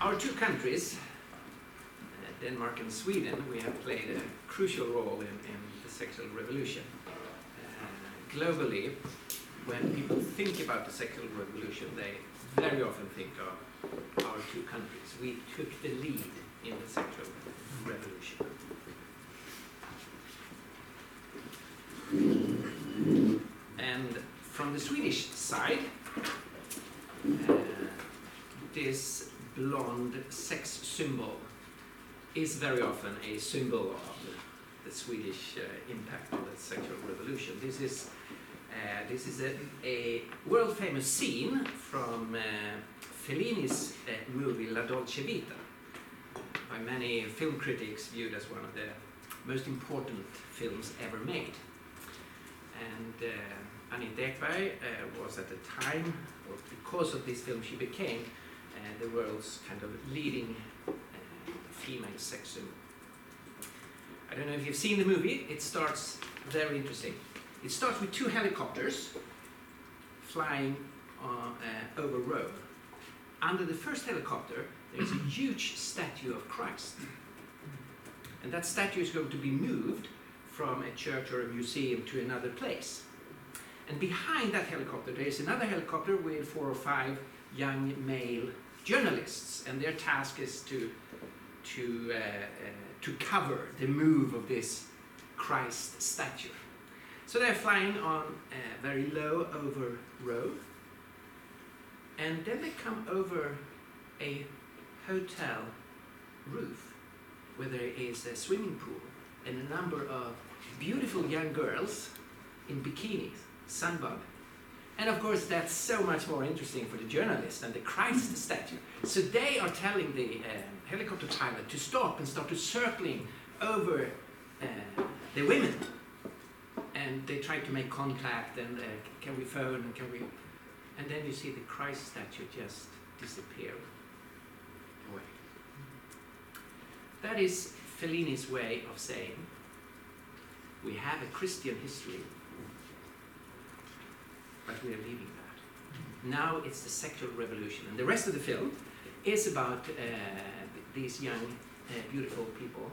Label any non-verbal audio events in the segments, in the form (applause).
our two countries, uh, Denmark and Sweden, we have played a crucial role in, in the sexual revolution. Uh, globally, when people think about the sexual revolution, they very often think of our two countries. We took the lead in the sexual revolution. And from the Swedish side, uh, this blonde sex symbol is very often a symbol of the, the Swedish uh, impact of the sexual revolution. This is uh, this is a, a world famous scene from uh, Fellini's uh, movie La Dolce Vita, by many film critics viewed as one of the most important films ever made. And uh, Anita uh, was at the time, or because of this film, she became the world's kind of leading uh, female sex symbol. I don't know if you've seen the movie, it starts very interesting. It starts with two helicopters flying uh, uh, over Rome. Under the first helicopter, there's a huge statue of Christ. And that statue is going to be moved from a church or a museum to another place. And behind that helicopter, there is another helicopter with four or five young male journalists, and their task is to to uh, uh, to cover the move of this Christ statue. So they're flying on uh, very low over Rome, and then they come over a hotel roof where there is a swimming pool and a number of beautiful young girls in bikinis, sunbug. And of course, that's so much more interesting for the journalist than the Christ statue. So they are telling the uh, helicopter pilot to stop and start to circling over uh, the women. And they try to make contact and uh, can we phone and can we. And then you see the Christ statue just disappear away. That is Fellini's way of saying we have a Christian history, but we are leaving that. Now it's the sexual revolution. And the rest of the film is about uh, these young, uh, beautiful people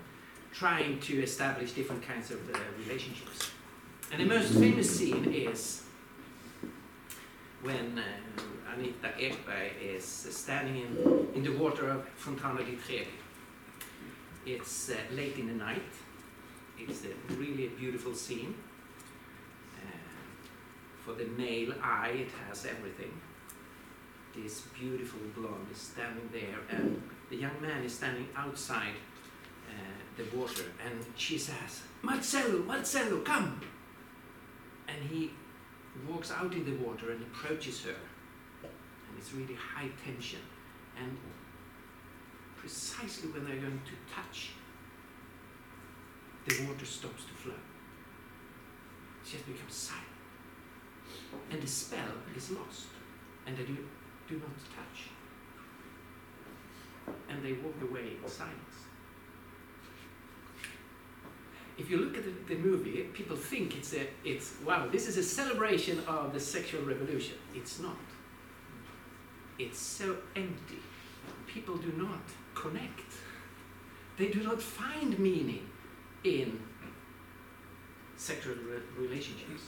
trying to establish different kinds of uh, relationships. And the most famous scene is when uh, Anita Ekberg is standing in, in the water of Fontana di Trevi. It's uh, late in the night. It's a really beautiful scene. For the male eye, it has everything. This beautiful blonde is standing there, and the young man is standing outside uh, the water, and she says, Marcello, Marcello, come! And he walks out in the water and approaches her. And it's really high tension. And precisely when they're going to touch, the water stops to flow. It just becomes silent. And the spell is lost. And they do, do not touch. And they walk away in silence. If you look at the, the movie, people think it's a, it's wow, this is a celebration of the sexual revolution. It's not. It's so empty. People do not connect. They do not find meaning in sexual re- relationships.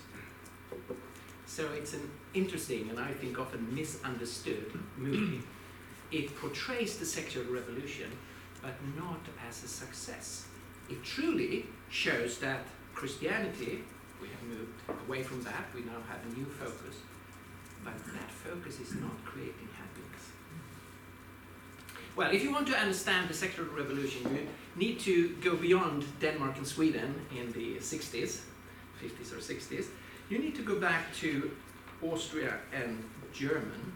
So it's an interesting and I think often misunderstood movie. It portrays the sexual revolution, but not as a success. It truly shows that Christianity, we have moved away from that, we now have a new focus, but that focus is not creating happiness. Well, if you want to understand the sexual revolution, you need to go beyond Denmark and Sweden in the 60s, 50s or 60s. You need to go back to Austria and German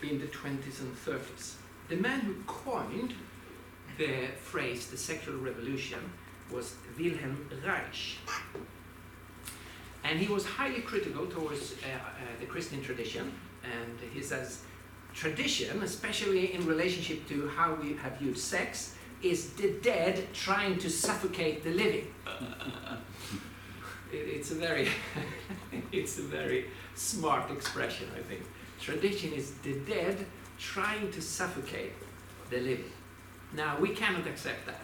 in the 20s and 30s. The man who coined the phrase the sexual revolution was Wilhelm Reich. And he was highly critical towards uh, uh, the Christian tradition, and he says tradition, especially in relationship to how we have viewed sex, is the dead trying to suffocate the living. (laughs) It- it's a very, (laughs) it's a very smart expression, I think. Tradition is the dead trying to suffocate the living. Now, we cannot accept that.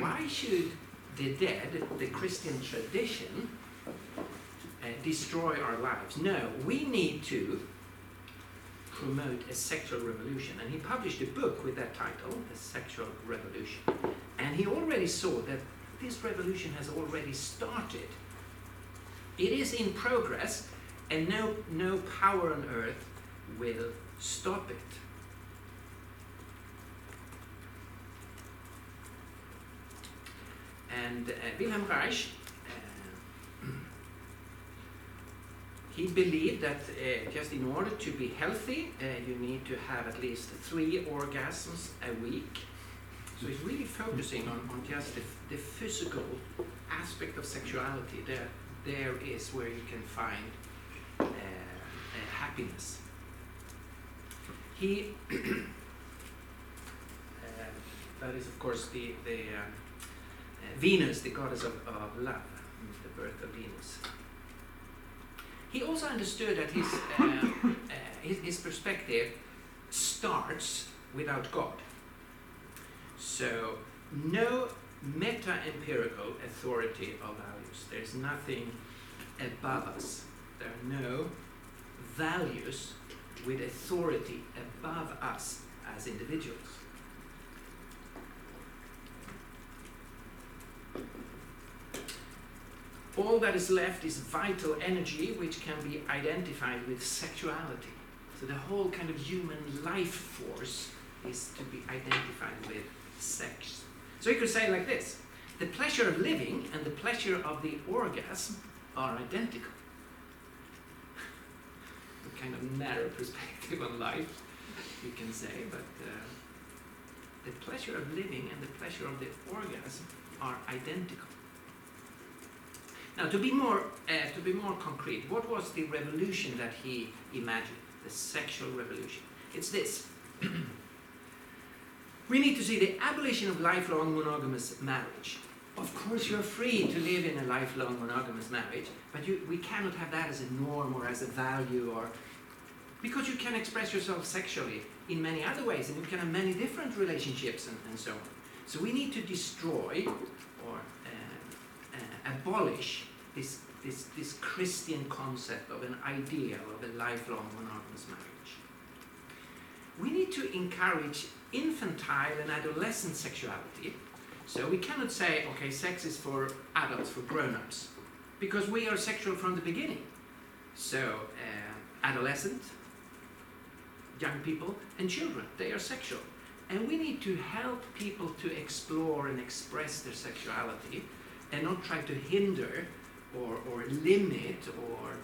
Why should the dead, the Christian tradition, uh, destroy our lives? No, we need to promote a sexual revolution. And he published a book with that title, A Sexual Revolution. And he already saw that this revolution has already started. It is in progress, and no, no power on earth will stop it. And uh, Wilhelm Reich, uh, (clears throat) he believed that uh, just in order to be healthy, uh, you need to have at least three orgasms a week. So he's really focusing on, on just the, the physical aspect of sexuality. There, there is where you can find uh, uh, happiness. He, (clears throat) uh, that is of course the, the uh, uh, Venus, the goddess of, of love, the birth of Venus. He also understood that his, his, his perspective starts without God. So, no meta empirical authority of values. There's nothing above us. There are no values with authority above us as individuals. All that is left is vital energy, which can be identified with sexuality. So the whole kind of human life force is to be identified with sex. So you could say like this the pleasure of living and the pleasure of the orgasm are identical. (laughs) a kind of narrow perspective on life, you can say, but uh, the pleasure of living and the pleasure of the orgasm are identical. Now, to be more uh, to be more concrete, what was the revolution that he imagined? The sexual revolution. It's this. (clears throat) we need to see the abolition of lifelong monogamous marriage. Of course, you're free to live in a lifelong monogamous marriage, but you, we cannot have that as a norm or as a value, or because you can express yourself sexually in many other ways, and you can have many different relationships and, and so on. So we need to destroy or uh, uh, abolish this, this, this Christian concept of an ideal of a lifelong monogamous marriage. We need to encourage infantile and adolescent sexuality. So we cannot say, okay, sex is for adults, for grown ups, because we are sexual from the beginning. So, uh, adolescent, young people, and children, they are sexual. And we need to help people to explore and express their sexuality and not try to hinder or, or limit or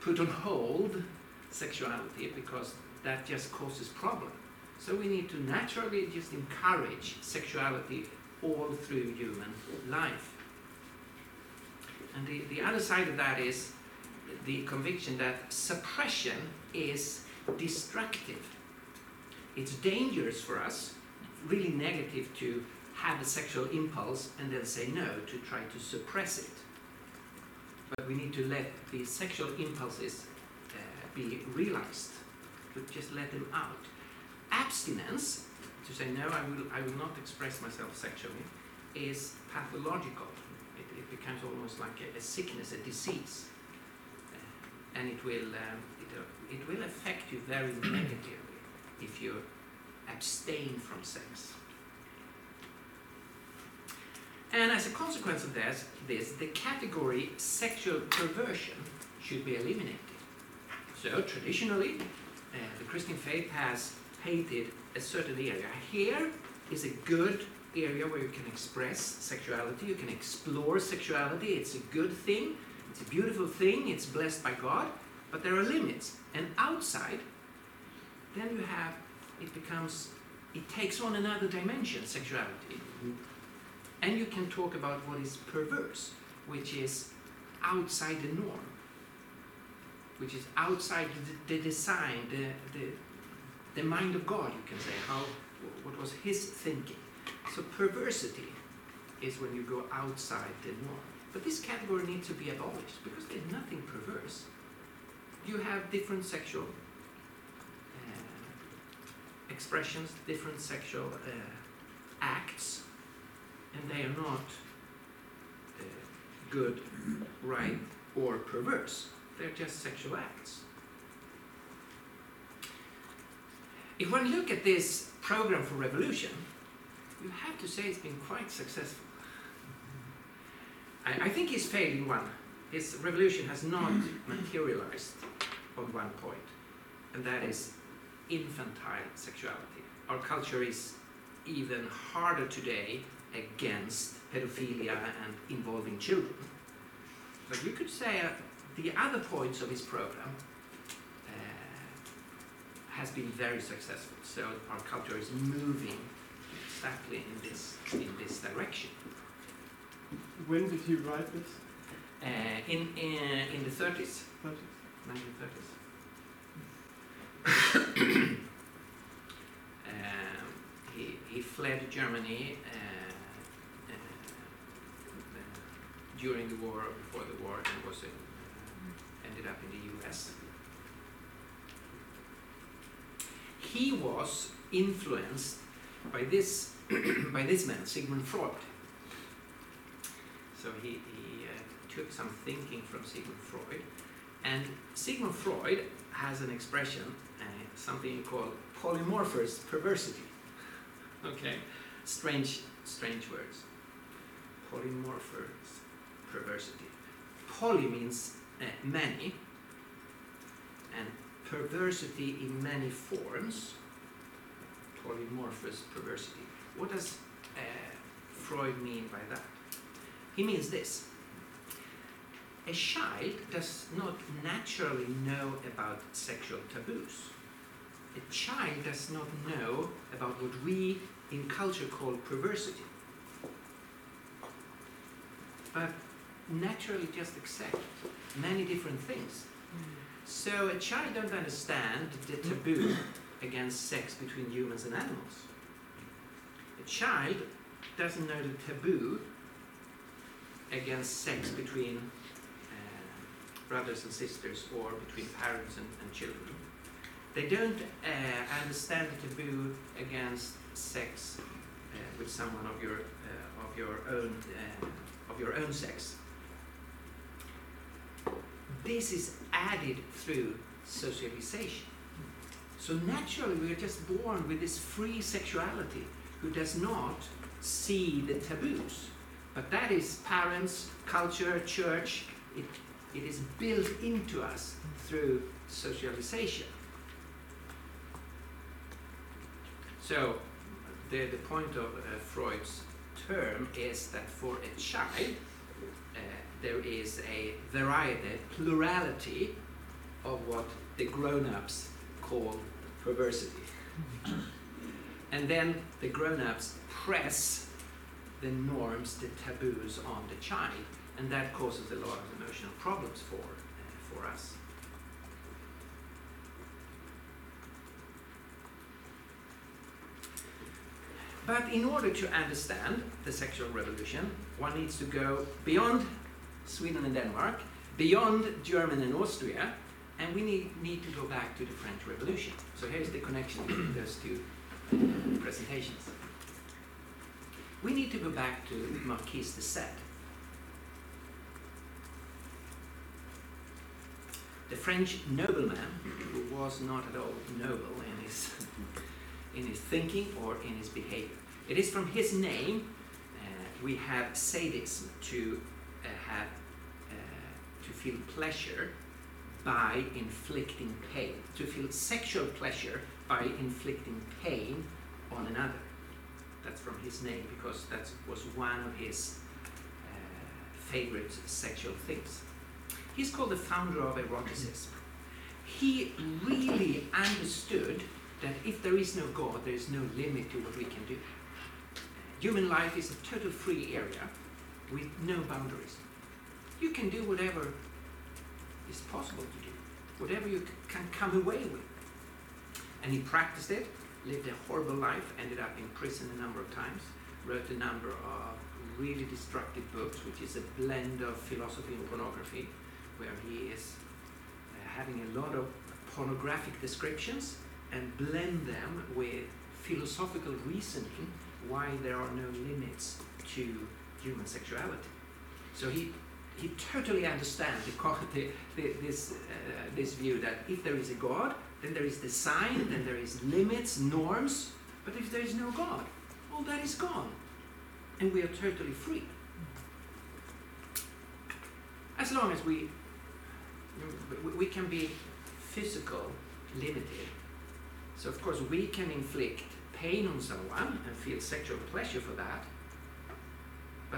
put on hold sexuality because that just causes problem. So we need to naturally just encourage sexuality all through human life. And the, the other side of that is the conviction that suppression is destructive. It's dangerous for us, really negative to have a sexual impulse and then say no, to try to suppress it. But we need to let the sexual impulses uh, be realized, to just let them out. Abstinence, to say no, I will, I will not express myself sexually, is pathological. It, it becomes almost like a, a sickness, a disease. Uh, and it will, um, it, uh, it will affect you very (clears throat) negatively if you abstain from sex. And as a consequence of this, this, the category sexual perversion should be eliminated. So traditionally, uh, the Christian faith has painted a certain area. Here is a good area where you can express sexuality, you can explore sexuality. It's a good thing, it's a beautiful thing, it's blessed by God, but there are limits. And outside, then you have, it becomes, it takes on another dimension, sexuality. And you can talk about what is perverse, which is outside the norm, which is outside the, the design, the, the, the mind of God, you can say, how, what was his thinking. So perversity is when you go outside the norm. But this category needs to be abolished because there's nothing perverse. You have different sexual uh, expressions, different sexual uh, acts, and they are not uh, good, right, or perverse. They're just sexual acts. If one look at this program for revolution, you have to say it's been quite successful. I, I think he's failed in one. His revolution has not materialized on one point, and that is infantile sexuality. Our culture is even harder today against pedophilia and involving children. But you could say uh, the other points of his program has been very successful. So our culture is moving exactly in this in this direction. When did he write this? Uh, in, in in the 30s, 30s? 1930s. um, he, he fled Germany uh, uh, uh, during the war, before the war, and was in, uh, ended up in the U.S. He was influenced by this (clears throat) by this man, Sigmund Freud. So he, he uh, took some thinking from Sigmund Freud, and Sigmund Freud has an expression, uh, something called polymorphous perversity. (laughs) Okay, strange, strange words. Polymorphous perversity. Poly means uh, many, and perversity in many forms. Polymorphous perversity. What does uh, Freud mean by that? He means this a child does not naturally know about sexual taboos. A child does not know about what we in culture call perversity. But naturally just accept many different things. So a child don't understand the taboo against sex between humans and animals. A child doesn't know the taboo against sex between uh, brothers and sisters or between parents and, and children. They don't uh, understand the taboo against sex uh, with someone of your uh, of your own uh, of your own sex. This is added through socialization. So naturally, we are just born with this free sexuality who does not see the taboos. But that is parents, culture, church. It, it is built into us through socialization. So, the, the point of uh, Freud's term is that for a child, uh, there is a variety, plurality of what the grown ups call perversity. and then the grown ups press the norms, the taboos on the child, and that causes a lot of emotional problems for, uh, for us. But in order to understand the sexual revolution, one needs to go beyond Sweden and Denmark, beyond Germany and Austria, and we need, need to go back to the French Revolution. So here's the connection between those two presentations. We need to go back to Marquis de Sade. The French nobleman who was not at all noble in his, in his thinking or in his behavior. It is from his name uh, we have sadism to have uh, to feel pleasure by inflicting pain, to feel sexual pleasure by inflicting pain on another. That's from his name because that was one of his uh, favorite sexual things. He's called the founder of eroticism. He really understood that if there is no God, there is no limit to what we can do. Human life is a total free area with no boundaries. You can do whatever is possible to do, whatever you can come away with. And he practiced it, lived a horrible life, ended up in prison a number of times, wrote a number of really destructive books, which is a blend of philosophy and pornography, where he is uh, having a lot of pornographic descriptions and blend them with philosophical reasoning why there are no limits to human sexuality. So he he totally understands the, the, this uh, this view that if there is a God, then there is design, then there is limits, norms. But if there is no God, all that is gone, and we are totally free. As long as we we can be physical limited. So of course we can inflict pain on someone and feel sexual pleasure for that.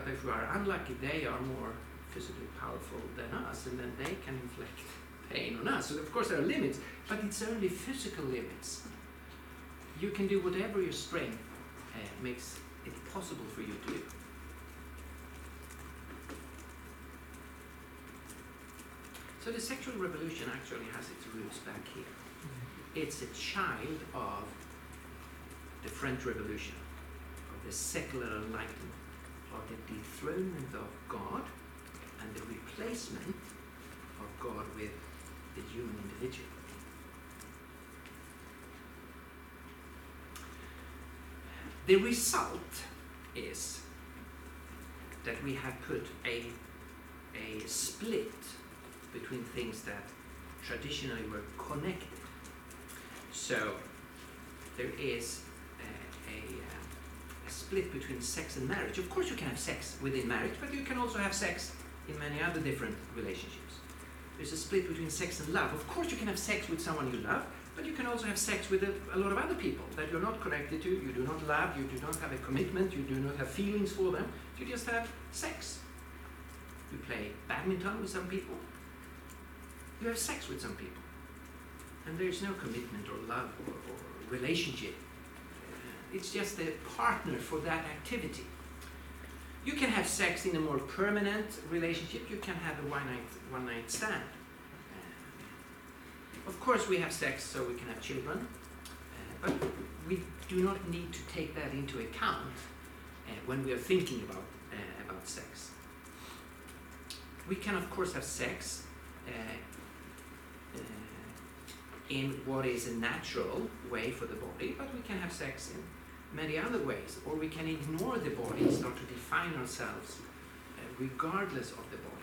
But if we are unlucky, they are more physically powerful than us, and then they can inflict pain on us. So of course there are limits, but it's only physical limits. You can do whatever your strength uh, makes it possible for you to do. So the sexual revolution actually has its roots back here. It's a child of the French Revolution, of the secular enlightenment, the dethronement of God and the replacement of God with the human individual. The result is that we have put a, a split between things that traditionally were connected. So there is split between sex and marriage. Of course, you can have sex within marriage, but you can also have sex in many other different relationships. There's a split between sex and love. Of course, you can have sex with someone you love, but you can also have sex with a, a lot of other people that you're not connected to, you do not love, you do not have a commitment, you do not have feelings for them, you just have sex. You play badminton with some people, you have sex with some people, and there's no commitment or love or, or relationship. It's just a partner for that activity. You can have sex in a more permanent relationship. You can have a one night one night stand. Of course, we have sex so we can have children, uh, but we do not need to take that into account uh, when we are thinking about uh, about sex. We can, of course, have sex in what is a natural way for the body, but we can have sex in many other ways, or we can ignore the body and start to define ourselves uh, regardless of the body.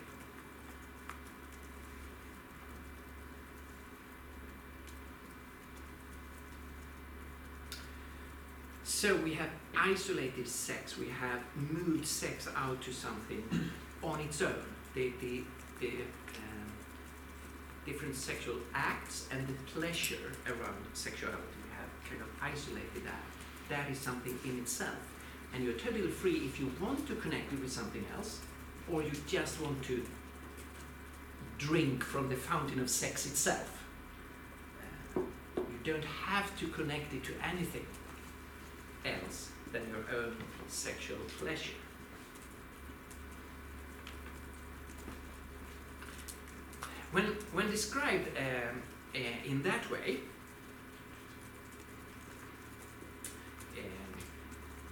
So we have isolated sex, we have moved sex out to something on its own. The, the, the um, different sexual acts and the pleasure around sexuality. We have kind of isolated that. That is something in itself. And you're totally free if you want to connect it with something else, or you just want to drink from the fountain of sex itself. You don't have to connect it to anything else than your own sexual pleasure. When, when described um, uh, in that way, um,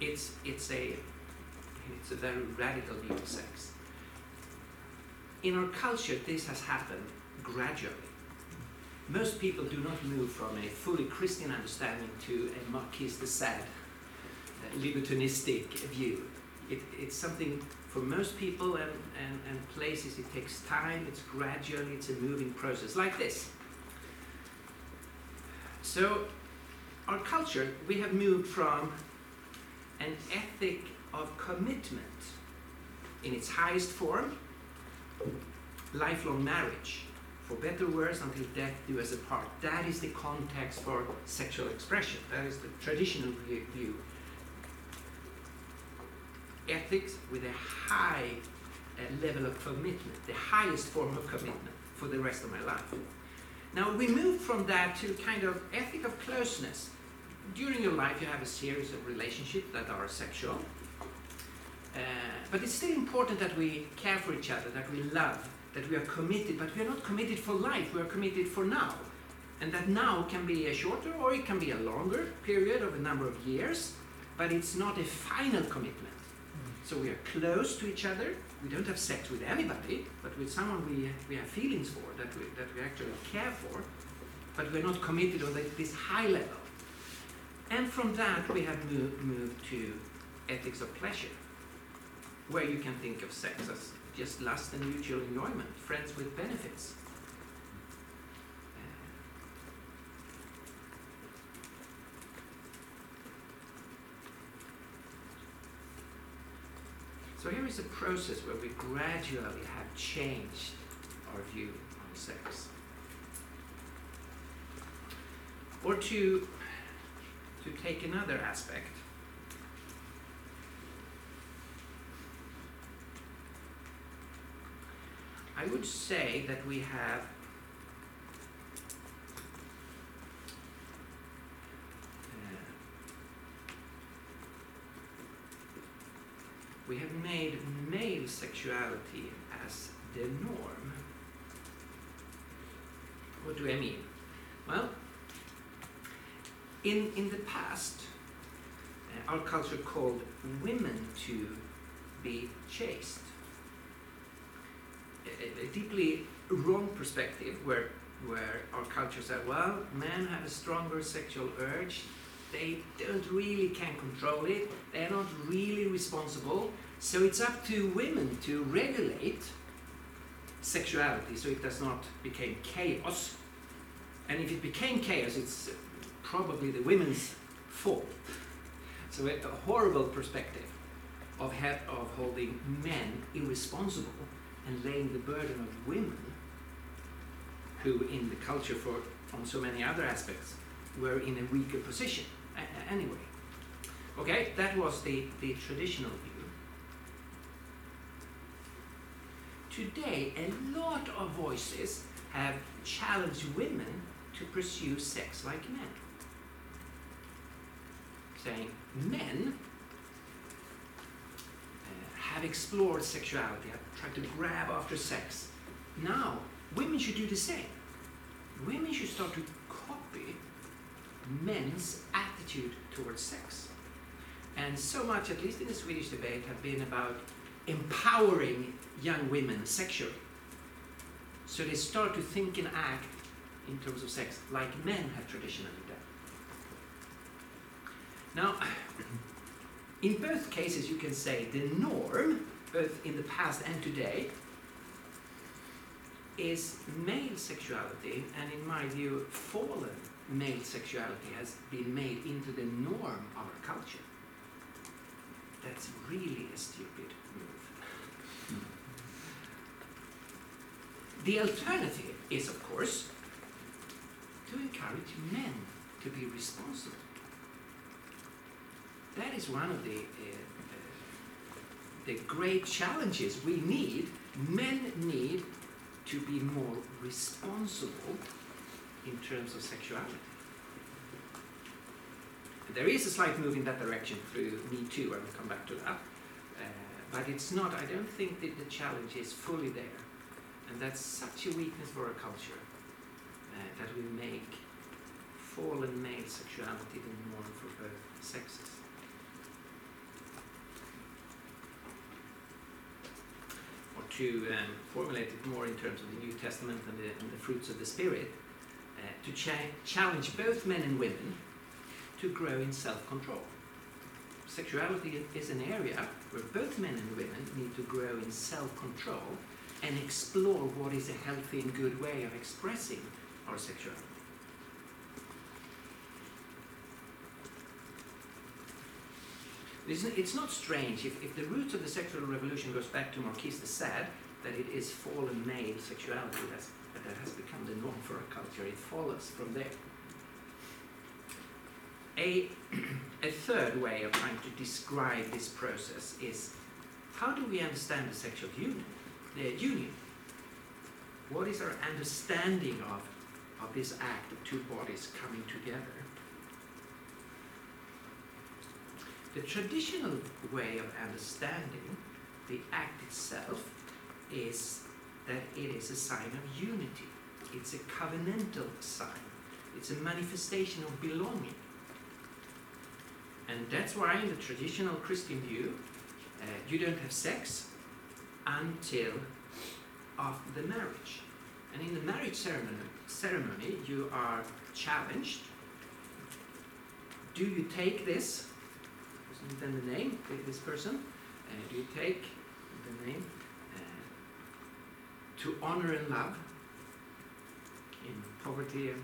it's, it's, a, it's a very radical view of sex. In our culture, this has happened gradually. Most people do not move from a fully Christian understanding to a Marquis de Sade libertinistic view. It, it's something for most people and, and, and places it takes time, it's gradual, it's a moving process, like this. So, our culture, we have moved from an ethic of commitment in its highest form, lifelong marriage, for better or worse, until death do us apart. That is the context for sexual expression. That is the traditional view ethics with a high uh, level of commitment, the highest form of commitment for the rest of my life. Now we move from that to kind of ethic of closeness. During your life, you have a series of relationships that are sexual, uh, but it's still important that we care for each other, that we love, that we are committed, but we are not committed for life, we are committed for now. And that now can be a shorter or it can be a longer period of a number of years, but it's not a final commitment. So we are close to each other. We don't have sex with anybody, but with someone we, we have feelings for, that we, that we actually care for. but we're not committed on this high level. And from that, we have moved, moved to ethics of pleasure, where you can think of sex as just lust and mutual enjoyment, friends with benefits. Uh, so here is a process where we gradually have changed our view on sex. Or to, to take another aspect, I would say that we have uh, we have made male sexuality as the norm. What do I mean? Well, in, in the past, uh, our culture called women to be chaste. A, a- deeply wrong perspective where, where our culture said, well, men have a stronger sexual urge, they don't really can control it, they're not really responsible, so it's up to women to regulate sexuality so it does not become chaos. And if it became chaos, it's probably the women's fault. So we a a horrible perspective of, ha- of holding men irresponsible and laying the burden of women, who in the culture for on so many other aspects were in a weaker position. A- anyway, okay, that was the, the traditional view. Today, a lot of voices have challenged women to pursue sex like men. Saying men uh, have explored sexuality, have tried to grab after sex. Now, women should do the same. Women should start to copy men's attitude towards sex. And so much, at least in the Swedish debate, have been about empowering young women sexually. So they start to think and act in terms of sex like men have traditionally. Now, in both cases, you can say the norm, both in the past and today, is male sexuality, and in my view, fallen male sexuality has been made into the norm of our culture. That's really a stupid move. The alternative is, of course, to encourage men to be responsible. That is one of the, uh, uh, the great challenges we need. Men need to be more responsible in terms of sexuality. There is a slight move in that direction through Me Too, I will come back to that. Uh, but it's not, I don't think that the challenge is fully there. And that's such a weakness for our culture uh, that we make fallen male sexuality the norm for both sexes. Or to um, formulate it more in terms of the New Testament and the, and the fruits of the Spirit, uh, to cha- challenge both men and women to grow in self control. Sexuality is an area where both men and women need to grow in self control and explore what is a healthy and good way of expressing our sexuality. It's not strange if, if the roots of the sexual revolution goes back to Marquis de Sade that it is fallen male sexuality that's, that has become the norm for our culture. It follows from there. A, (clears throat) a third way of trying to describe this process is how do we understand the sexual union? The union. What is our understanding of, of this act of two bodies coming together? The traditional way of understanding the act itself is that it is a sign of unity. It's a covenantal sign. It's a manifestation of belonging. And that's why, in the traditional Christian view, uh, you don't have sex until after the marriage. And in the marriage ceremony, ceremony you are challenged. Do you take this? Then the name, this person. Do you take the name uh, to honor and love in poverty and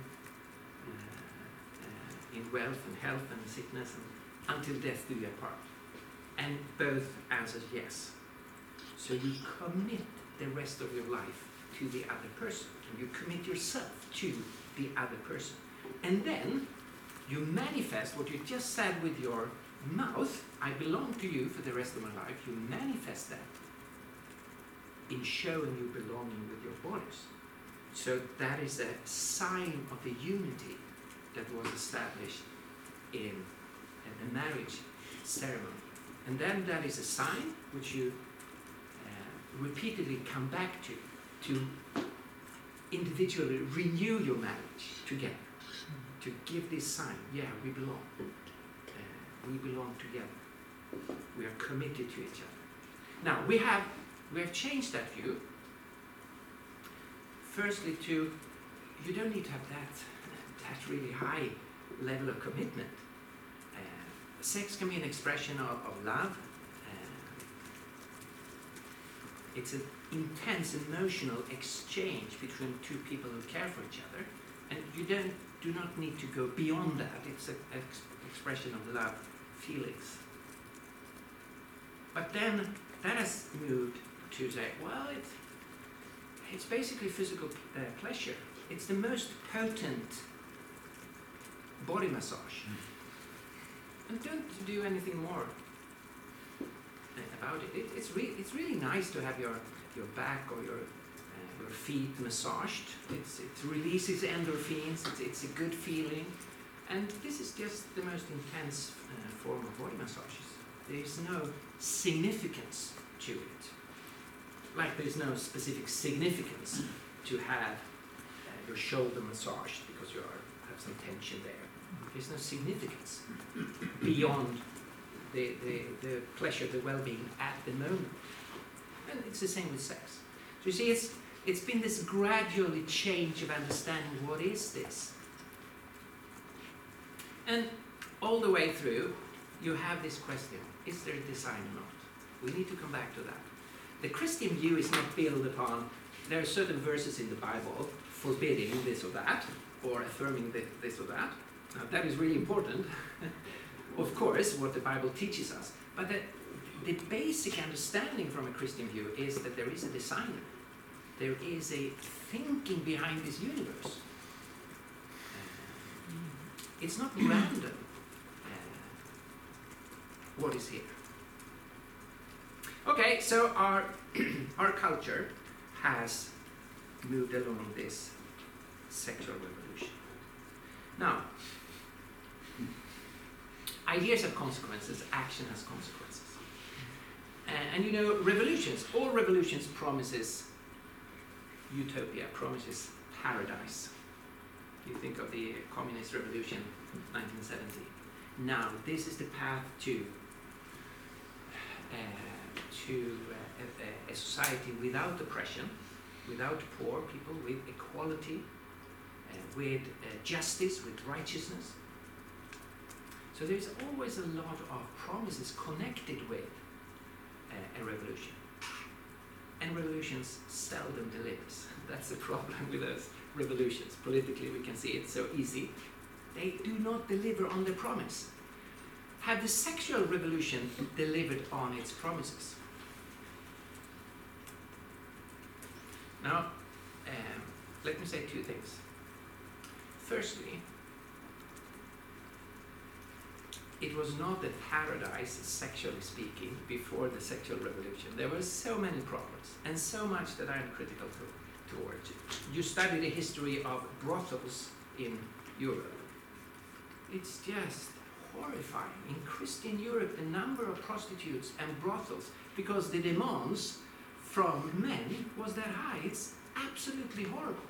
uh, uh, in wealth and health and sickness and until death do you part? And both answers yes. So you commit the rest of your life to the other person. And you commit yourself to the other person. And then you manifest what you just said with your mouth I belong to you for the rest of my life. You manifest that in showing you belonging with your bodies. So that is a sign of the unity that was established in, the marriage ceremony. And then that is a sign which you uh, repeatedly come back to, to individually renew your marriage together, to give this sign, yeah, we belong. We belong together. We are committed to each other. Now, we have, we have changed that view. Firstly, to you don't need to have that, that really high level of commitment. Uh, sex can be an expression of, of love. Uh, it's an intense emotional exchange between two people who care for each other, and you don't do not need to go beyond that. It's an ex- expression of love feelings. But then that has moved to say, well, it's, it's basically physical uh, pleasure. It's the most potent body massage. And don't do anything more uh, about it. it it's, re- it's really nice to have your, your back or your, uh, your feet massaged. It's, it releases endorphins, it's, it's a good feeling. And this is just the most intense uh, form of body massages. There is no significance to it. Like there is no specific significance to have uh, your shoulder massaged because you are, have some tension there. There's no significance beyond the, the, the pleasure, the well-being at the moment. And it's the same with sex. So you see, it's, it's been this gradually change of understanding what is this? And all the way through, you have this question is there a design or not? We need to come back to that. The Christian view is not built upon, there are certain verses in the Bible forbidding this or that, or affirming this or that. Now, that is really important, (laughs) of course, what the Bible teaches us. But the, the basic understanding from a Christian view is that there is a designer, there is a thinking behind this universe. It's not random uh, what is here. Okay, so our (clears throat) our culture has moved along this sexual revolution. Now, ideas have consequences, action has consequences. Uh, and you know, revolutions, all revolutions promises utopia, promises paradise. You think of the communist revolution, 1970. Now, this is the path to uh, to uh, a, a, society without oppression, without poor people, with equality, uh, with uh, justice, with righteousness. So there's always a lot of promises connected with uh, a revolution. And revolutions seldom delivers. (laughs) That's the problem with those revolutions. Politically, we can see it so easy. They do not deliver on the promise. Have the sexual revolution delivered on its promises? Now, um, let me say two things. Firstly, it was not a paradise, sexually speaking, before the sexual revolution. There were so many problems and so much that I'm critical to, towards. You study the history of brothels in Europe. It's just horrifying. In Christian Europe, the number of prostitutes and brothels, because the demands from men was that high. It's absolutely horrible.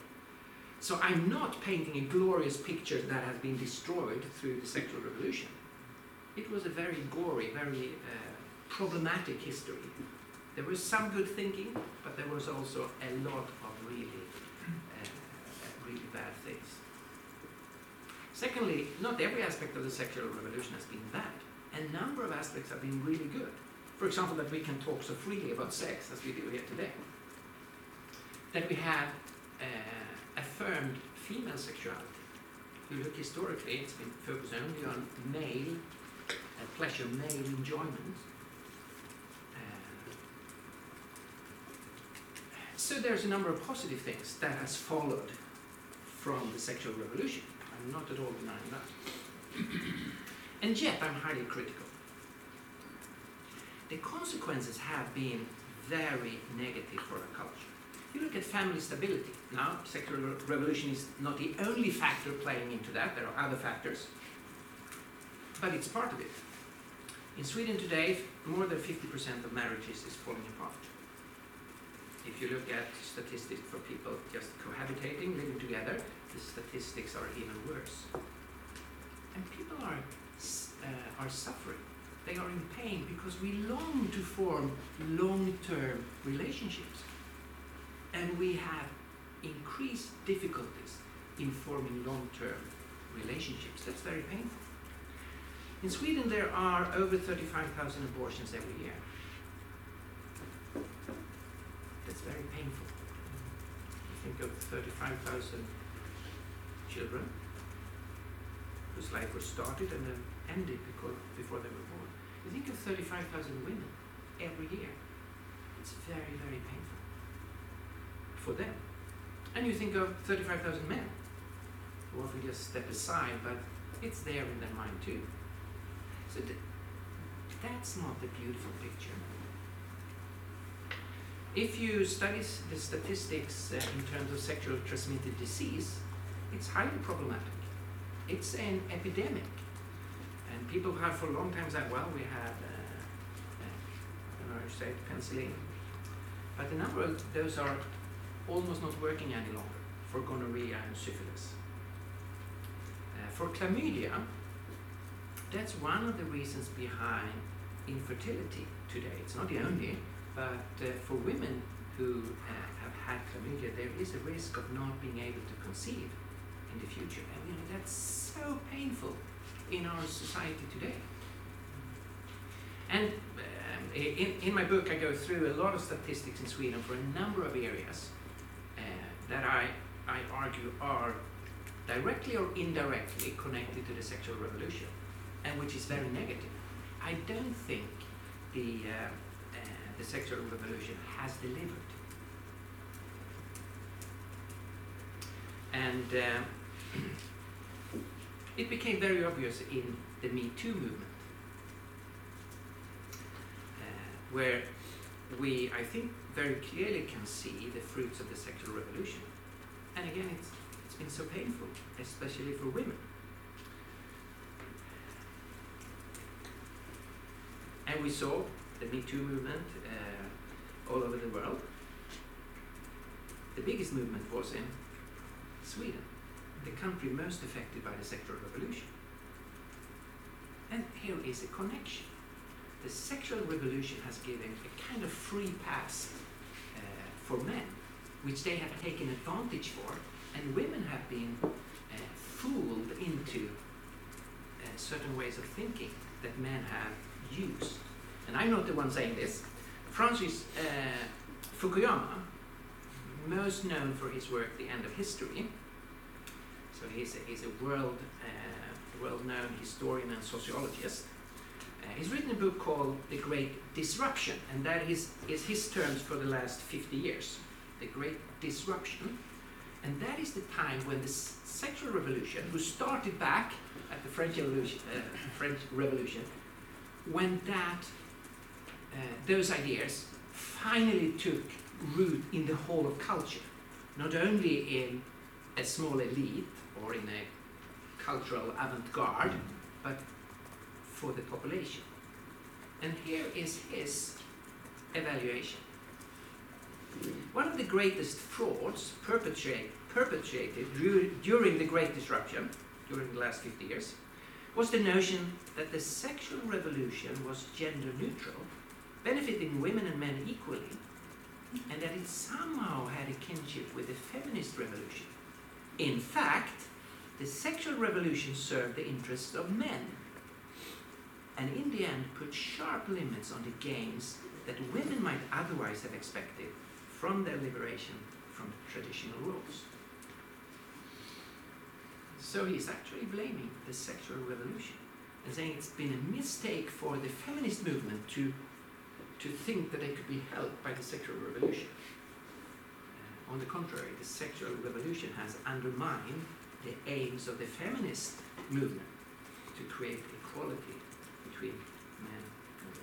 So I'm not painting a glorious picture that has been destroyed through the sexual revolution. It was a very gory, very uh, problematic history. There was some good thinking, but there was also a lot of really uh, Secondly, not every aspect of the sexual revolution has been bad. A number of aspects have been really good. For example, that we can talk so freely about sex as we do here today. That we have uh, affirmed female sexuality. If you look historically, it's been focused only on male uh, pleasure, male enjoyment. Uh, so there's a number of positive things that has followed from the sexual revolution. I'm not at all denying that. and yet I'm highly critical. The consequences have been very negative for our culture. You look at family stability. Now, sexual revolution is not the only factor playing into that. There are other factors, but it's part of it. In Sweden today, more than 50% of marriages is falling apart. If you look at statistics for people just cohabitating, living together, the statistics are even worse. And people are, uh, are suffering. They are in pain because we long to form long-term relationships. And we have increased difficulties in forming long-term relationships. That's very painful. In Sweden, there are over 35,000 abortions every year. That's very painful. You think of 35,000 children whose life was started and then ended because, before they were born. You think of 35,000 women every year. It's very, very painful for them. And you think of 35,000 men who often just step aside, but it's there in their mind too. So th- that's not a beautiful picture. If you study the statistics uh, in terms of sexually transmitted disease, it's highly problematic. It's an epidemic. And people have for a long time said, well, we had, uh, uh, say it, penicillin. But a number of those are almost not working any longer for gonorrhea and syphilis. Uh, for chlamydia, that's one of the reasons behind infertility today. It's not the only, but uh, for women who uh, have had chlamydia, there is a risk of not being able to conceive in the future. And you know, that's so painful in our society today. And um, in, in my book, I go through a lot of statistics in Sweden for a number of areas uh, that I, I argue are directly or indirectly connected to the sexual revolution and which is very negative. I don't think the, uh, uh, the sexual revolution has delivered. And uh, it became very obvious in the Me Too movement, uh, where we, I think, very clearly can see the fruits of the sexual revolution. And again, it's, it's been so painful, especially for women. And we saw the Me Too movement uh, all over the world. The biggest movement was in Sweden, the country most affected by the sexual revolution. And here is a connection. The sexual revolution has given a kind of free pass uh, for men, which they have taken advantage for, and women have been uh, fooled into uh, certain ways of thinking that men have used. And I'm not the one saying this. Francis uh, Fukuyama, most known for his work The End of History, so he's a, he's a world, uh, well-known historian and sociologist. Uh, he's written a book called The Great Disruption, and that is, is his terms for the last 50 years. The Great Disruption. And that is the time when the sexual revolution, who started back at the French Revolution, uh, French Revolution when that uh, those ideas finally took root in the whole of culture, not only in a small elite or in a cultural avant-garde, but for the population. And here is his evaluation. One of the greatest frauds perpetrate, perpetrated during the Great Disruption, during the last 50 years, was the notion that the sexual revolution was gender neutral, benefiting women and men equally, and that it somehow had a kinship with the feminist revolution. In fact, the sexual revolution served the interests of men, and in the end put sharp limits on the gains that women might otherwise have expected from their liberation from traditional roles. So he's actually blaming the sexual revolution and saying it's been a mistake for the feminist movement to, to think that they could be helped by the sexual revolution. On the contrary, the sexual revolution has undermined the aims of the feminist movement to create equality between men and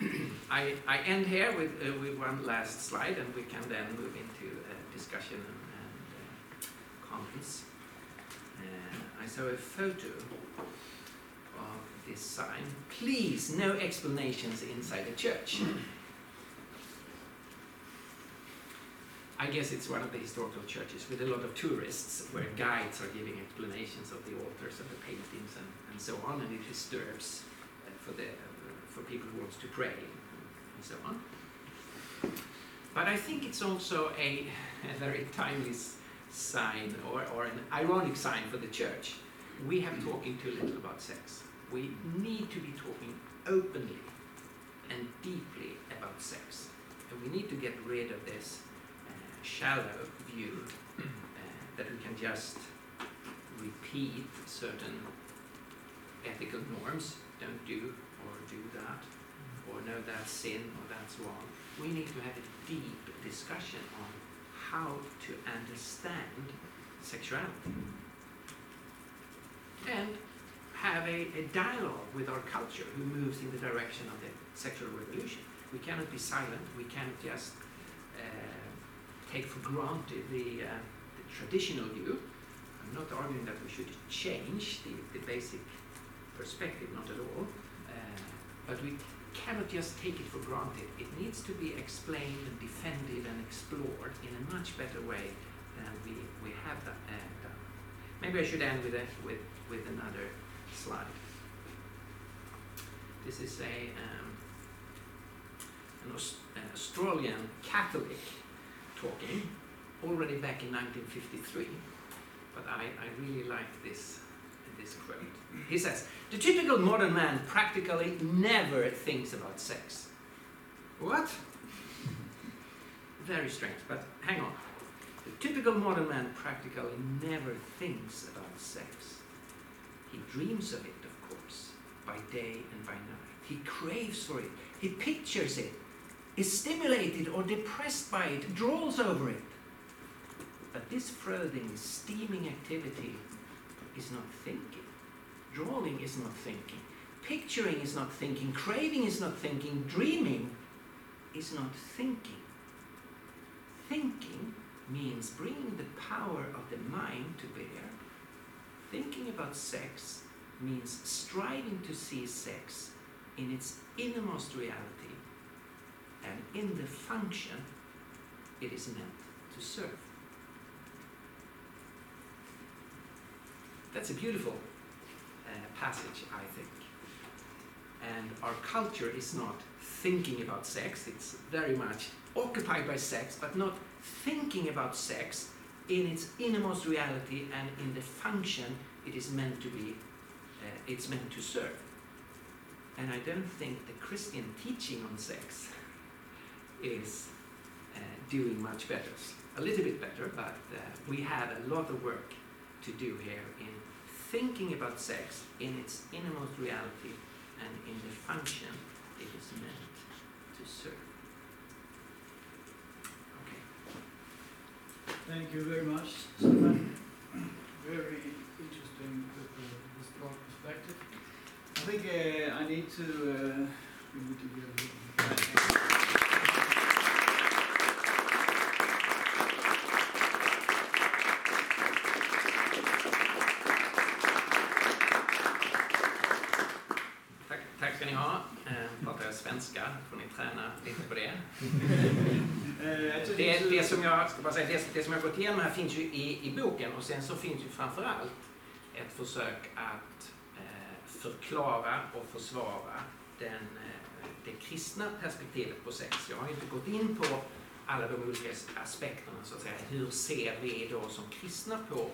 women. Uh, (clears throat) I, I end here with, uh, with one last slide and we can then move into uh, discussion and, and uh, comments. Uh, I saw a photo this sign. Please, no explanations inside the church. I guess it's one of the historical churches with a lot of tourists where guides are giving explanations of the altars and the paintings and, and so on, and it disturbs uh, for, the, uh, for people who want to pray and so on. But I think it's also a, a very timely sign or, or an ironic sign for the church. We have talking too little about sex. We need to be talking openly and deeply about sex. And we need to get rid of this uh, shallow view uh, that we can just repeat certain ethical norms, don't do or do that, or no, that's sin or that's wrong. We need to have a deep discussion on how to understand sexuality and have a, a dialogue with our culture who moves in the direction of the sexual revolution. We cannot be silent, we cannot just uh, take for granted the, uh, the traditional view. I'm not arguing that we should change the, the basic perspective, not at all. Uh, but we cannot just take it for granted. It needs to be explained and defended and explored in a much better way than we, we have uh, done. Maybe I should end with, a, with, with another slide. This is a, um, an Aus- an Australian Catholic talking, already back in 1953, but I, I really like this, this quote. He says, The typical modern man practically never thinks about sex. What? Very strange, but hang on. The typical modern man practically never thinks about sex. He dreams of it, of course, by day and by night. He craves for it. He pictures it, is stimulated or depressed by it, draws over it. But this frothing, steaming activity is not thinking. Drawing is not thinking. Picturing is not thinking. Craving is not thinking. Dreaming is not thinking. Thinking means bringing the power of the mind to bear. Thinking about sex means striving to see sex in its innermost reality and in the function it is meant to serve. That's a beautiful uh, passage, I think. And our culture is not thinking about sex, it's very much occupied by sex, but not thinking about sex in its innermost reality and in the function it is meant to be, uh, it's meant to serve. And I don't think the Christian teaching on sex (laughs) is uh, doing much better. A little bit better, but uh, we have a lot of work to do here in thinking about sex in its innermost reality and in the function it is meant to serve. Okay. Thank you very much, Stefan. Very interesting with the historical perspective. I think uh, I need to, uh, need to som jag, ska bara säga, det, det som jag gått igenom här finns ju i, i boken och sen så finns ju framförallt ett försök att eh, förklara och försvara den, eh, det kristna perspektivet på sex. Jag har inte gått in på alla de olika aspekterna, så att säga. Hur ser vi då som kristna på,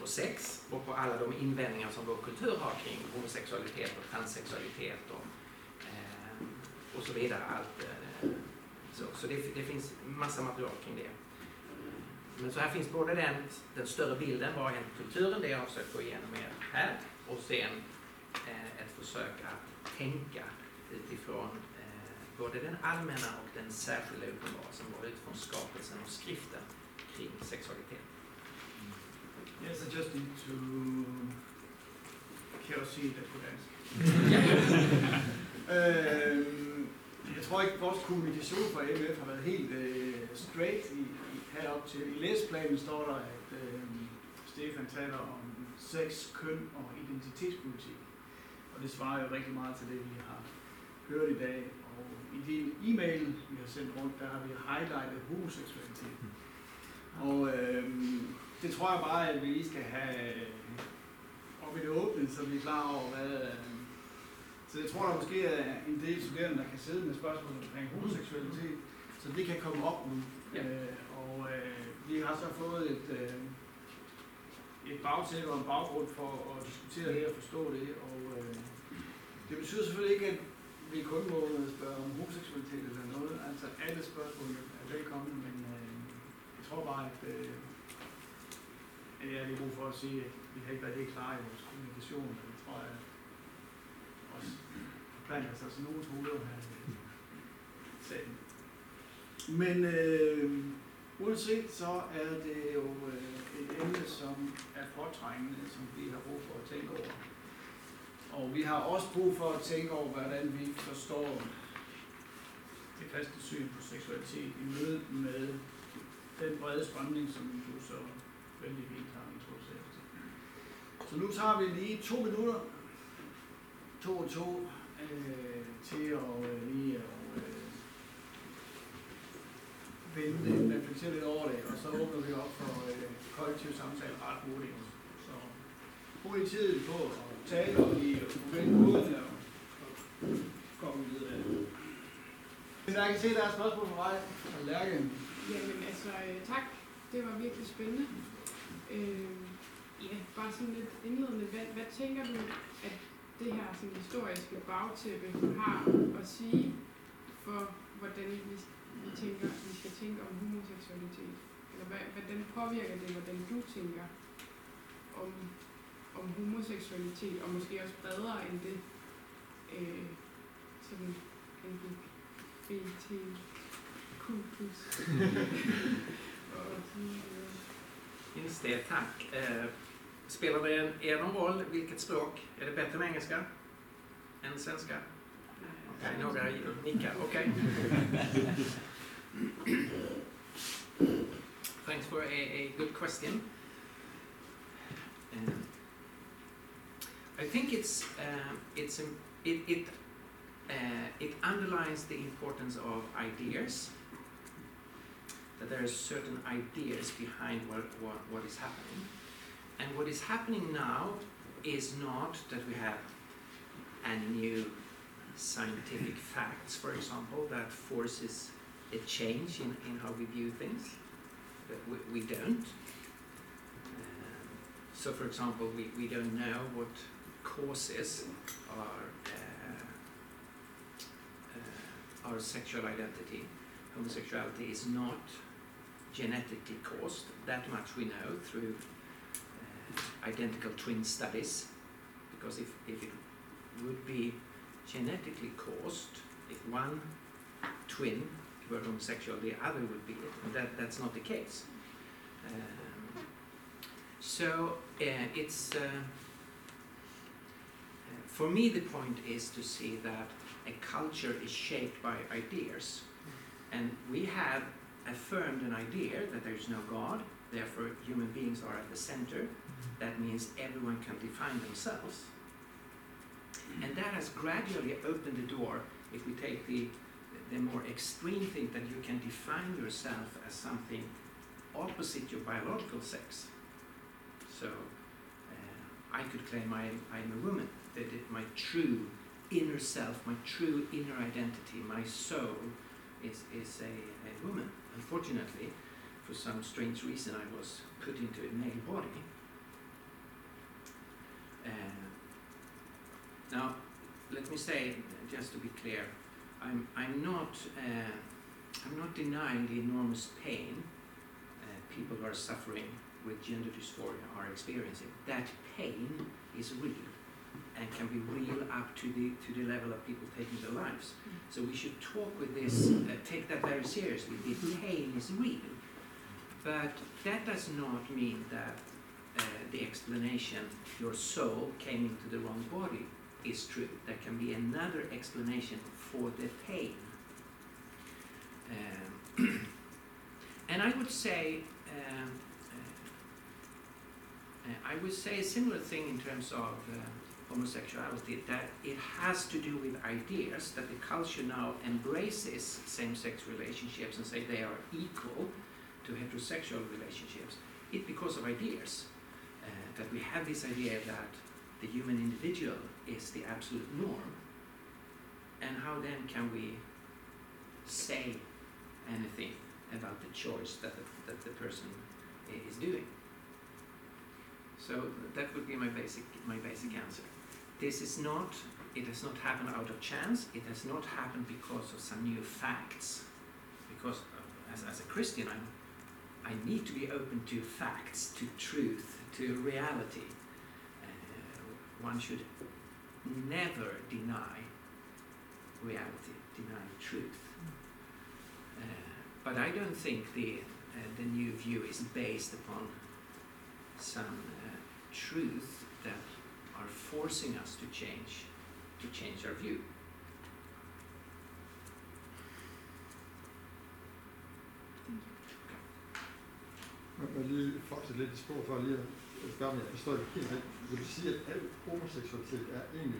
på sex och på alla de invändningar som vår kultur har kring homosexualitet och transsexualitet och, eh, och så vidare. Allt, eh, så så det, det finns massa material kring det. Men så här finns både den, den större bilden, vad har hänt kulturen, det jag har försökt gå igenom er här, och sen eh, ett försök att tänka utifrån eh, både den allmänna och den särskilda uppenbarelsen, både utifrån skapelsen och skriften kring sexualitet. Yes, I just need to det på dansk. øhm, jeg tror ikke, vores kommunikation fra MF har været helt øh, straight i, i, herop til. I læseplanen står der, at øh, Stefan taler om sex, køn og identitetspolitik. Og det svarer jo rigtig meget til det, vi har hørt i dag. Og i de e-mail, vi har sendt rundt, der har vi highlightet homoseksualitet. Og øh, det tror jeg bare, at vi lige skal have øh, op i det åbne, så vi er klar over, hvad... Øh, så jeg tror, der måske er en del studerende, der kan sidde med spørgsmål omkring homoseksualitet, så det kan komme op nu. Ja. Øh, øh, vi har så fået et, øh, et bagtæppe og en baggrund for at diskutere det og forstå det. Og øh, det betyder selvfølgelig ikke, at vi kun må øh, spørge om homoseksualitet eller noget. Altså alle spørgsmål er velkomne, men øh, jeg tror bare, at øh, at jeg er lige brug for at sige, at vi har ikke været helt klare i vores kommunikation, og det tror jeg også planter sig sådan nogle hoveder her øh, i salen. Men øh, uanset så er det jo øh, et emne, som er påtrængende, som vi har brug for at tænke over. Og vi har også brug for at tænke over, hvordan vi forstår det kristne syn på seksualitet i mødet med den brede strømning, som du så vældig fint har introduceret til. Så nu tager vi lige to minutter, to og to, øh, til at øh, lige at øh, vende det, reflektere lidt over det, og så åbner vi op for øh, kollektiv samtale ret hurtigt. Så brug I tid på at tale og lige vende hovederne, og komme videre. Hvis jeg kan se, der er spørgsmål på vej fra Lærke. Jamen altså, øh, tak. Det var virkelig spændende. Øh, ja, bare sådan lidt indledende. Hvad, hvad tænker du, at det her sådan, historiske bagtæppe har at sige for, hvordan vi, vi tænker, vi skal tænke om homoseksualitet? Eller hvad, hvordan påvirker det, hvordan du tænker om, om homoseksualitet, og måske også bredere end det, øh, sådan LGBTQ+. (laughs) Just det, tack. Eh, spelar det en, er någon roll vilket språk? Är det bättre med engelska än svenska? Okej, några nickar. Okej. Thanks for a, a good question. Um, I think it's um, it's um, it it uh, it underlines the importance of ideas. That there are certain ideas behind what, what what is happening, and what is happening now is not that we have any new scientific facts, for example, that forces a change in, in how we view things. But we, we don't. Um, so, for example, we, we don't know what causes our, uh, uh, our sexual identity. Homosexuality is not genetically caused. That much we know through uh, identical twin studies. Because if, if it would be genetically caused, if one twin were homosexual, the other would be it. And that, that's not the case. Um, so uh, it's, uh, uh, for me, the point is to see that a culture is shaped by ideas. And we have affirmed an idea that there is no God, therefore, human beings are at the center. That means everyone can define themselves. And that has gradually opened the door, if we take the, the more extreme thing, that you can define yourself as something opposite your biological sex. So uh, I could claim I am, I am a woman, that it, my true inner self, my true inner identity, my soul, is, is a, a woman. Unfortunately, for some strange reason, I was put into a male body. Uh, now, let me say, just to be clear, I'm, I'm not, uh, I'm not denying the enormous pain uh, people who are suffering with gender dysphoria are experiencing. That pain is real and can be real up to the to the level of people taking their lives. So we should talk with this, uh, take that very seriously. The pain is real, but that does not mean that uh, the explanation your soul came into the wrong body is true. There can be another explanation for the pain. Um, (clears throat) and I would say, um, uh, uh, I would say a similar thing in terms of uh, homosexuality, that it has to do with ideas, that the culture now embraces same-sex relationships and say they are equal to heterosexual relationships. It because of ideas, uh, that we have this idea that the human individual is the absolute norm. And how then can we say anything about the choice that the, that the person is doing? So that would be my basic, my basic answer. This is not, it has not happened out of chance, it has not happened because of some new facts. Because as, as a Christian, I'm, I need to be open to facts, to truth, to reality. Uh, one should never deny reality, deny truth. Uh, but I don't think the, uh, the new view is based upon some uh, truth that are forcing us to change, to change our view. Man må lige homoseksualitet er øh?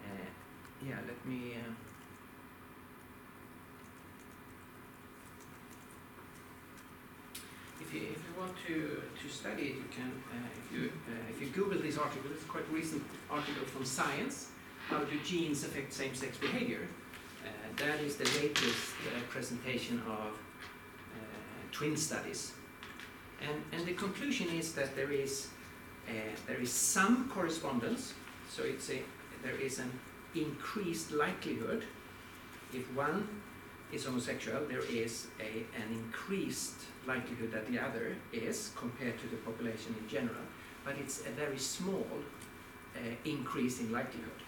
Uh, yeah, let me. Uh, if you, if you want to, to study it, you can. Uh, if you uh, if you Google this article, it's quite recent article from Science. How do genes affect same-sex behavior? Uh, that is the latest uh, presentation of uh, twin studies, and and the conclusion is that there is there is some correspondence. So it's a there is an increased likelihood if one is homosexual, there is a, an increased likelihood that the other is compared to the population in general, but it's a very small uh, increase in likelihood.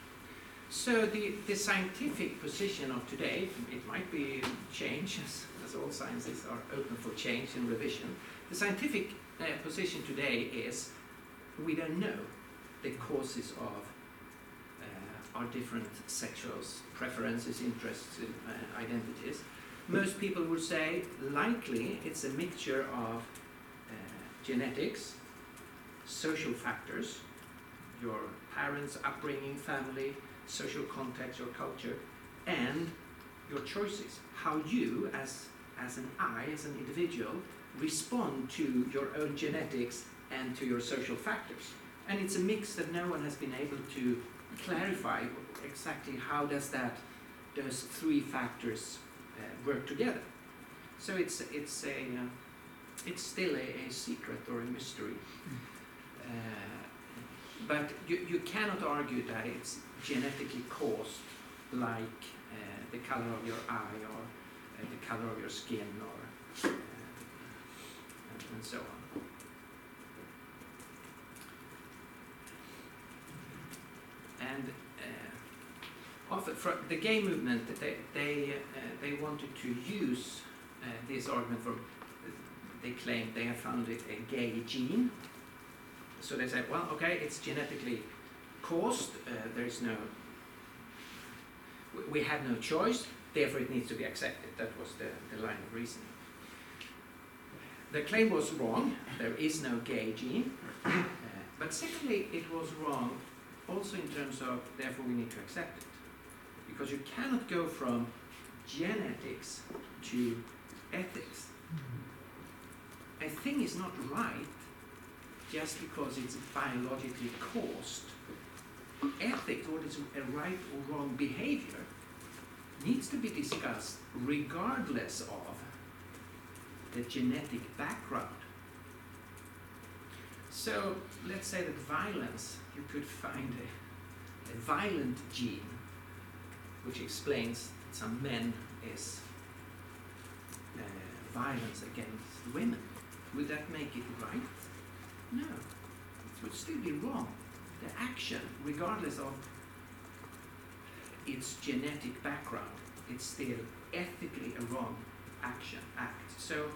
So the, the scientific position of today, it might be changed, (laughs) as, as all sciences are open for change and revision. The scientific uh, position today is we don't know the causes of uh, our different sexual preferences, interests, uh, identities. Most people would say likely it's a mixture of uh, genetics, social factors, your parents' upbringing, family, social context, your culture, and your choices. How you, as, as an I, as an individual, respond to your own genetics and to your social factors. And it's a mix that no one has been able to clarify exactly how does that those three factors uh, work together. So it's it's a uh, it's still a, a secret or a mystery. Uh, but you, you cannot argue that it's genetically caused like uh, the color of your eye or uh, the color of your skin or uh, and, so on. And uh, often for the gay movement, they they uh, they wanted to use uh, this argument from. They claimed they have found a gay gene. So they said, well, okay, it's genetically caused. Uh, there is no. we- had no choice. Therefore, it needs to be accepted. That was the, the line of reasoning. The claim was wrong. There is no gay gene. Uh, but secondly, it was wrong also in terms of therefore we need to accept it because you cannot go from genetics to ethics. A thing is not right just because it's biologically caused. Ethics, what is a right or wrong behavior, needs to be discussed regardless of the genetic background. So let's say that violence, you could find a, a violent gene which explains that some men is uh, violence against women. Would that make it right? No. It would still be wrong. The action, regardless of its genetic background, it's still ethically a wrong action, act. So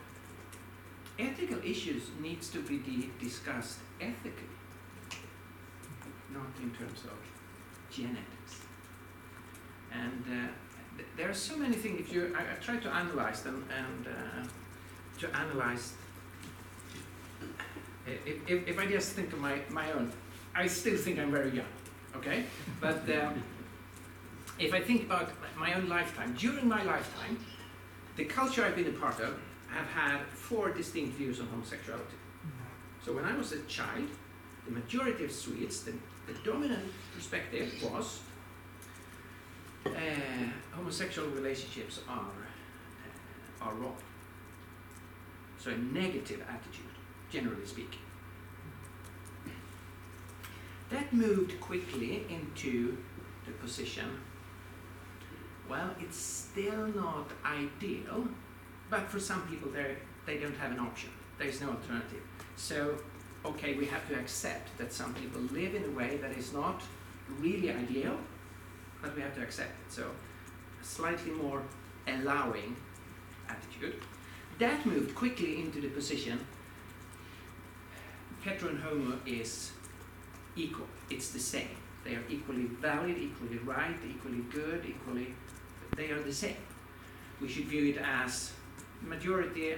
ethical issues needs to be di- discussed ethically, not in terms of genetics. And uh, th- there are so many things. If you, I, I try to analyze them and uh, to analyze. If, if, if I just think of my, my own, I still think I'm very young, okay? But um, if I think about my own lifetime, during my lifetime, the culture I've been a part of have had four distinct views on homosexuality. So when I was a child, the majority of Swedes, the, the dominant perspective was uh, homosexual relationships are, uh, are wrong. So a negative attitude, generally speaking. That moved quickly into the position, well, it's still not ideal, but for some people they they don't have an option. There's no alternative. So, okay, we have to accept that some people live in a way that is not really ideal, but we have to accept it. So, a slightly more allowing attitude. That moved quickly into the position Petron homo is equal. It's the same. They are equally valid, equally right, equally good, equally. They are the same. We should view it as majority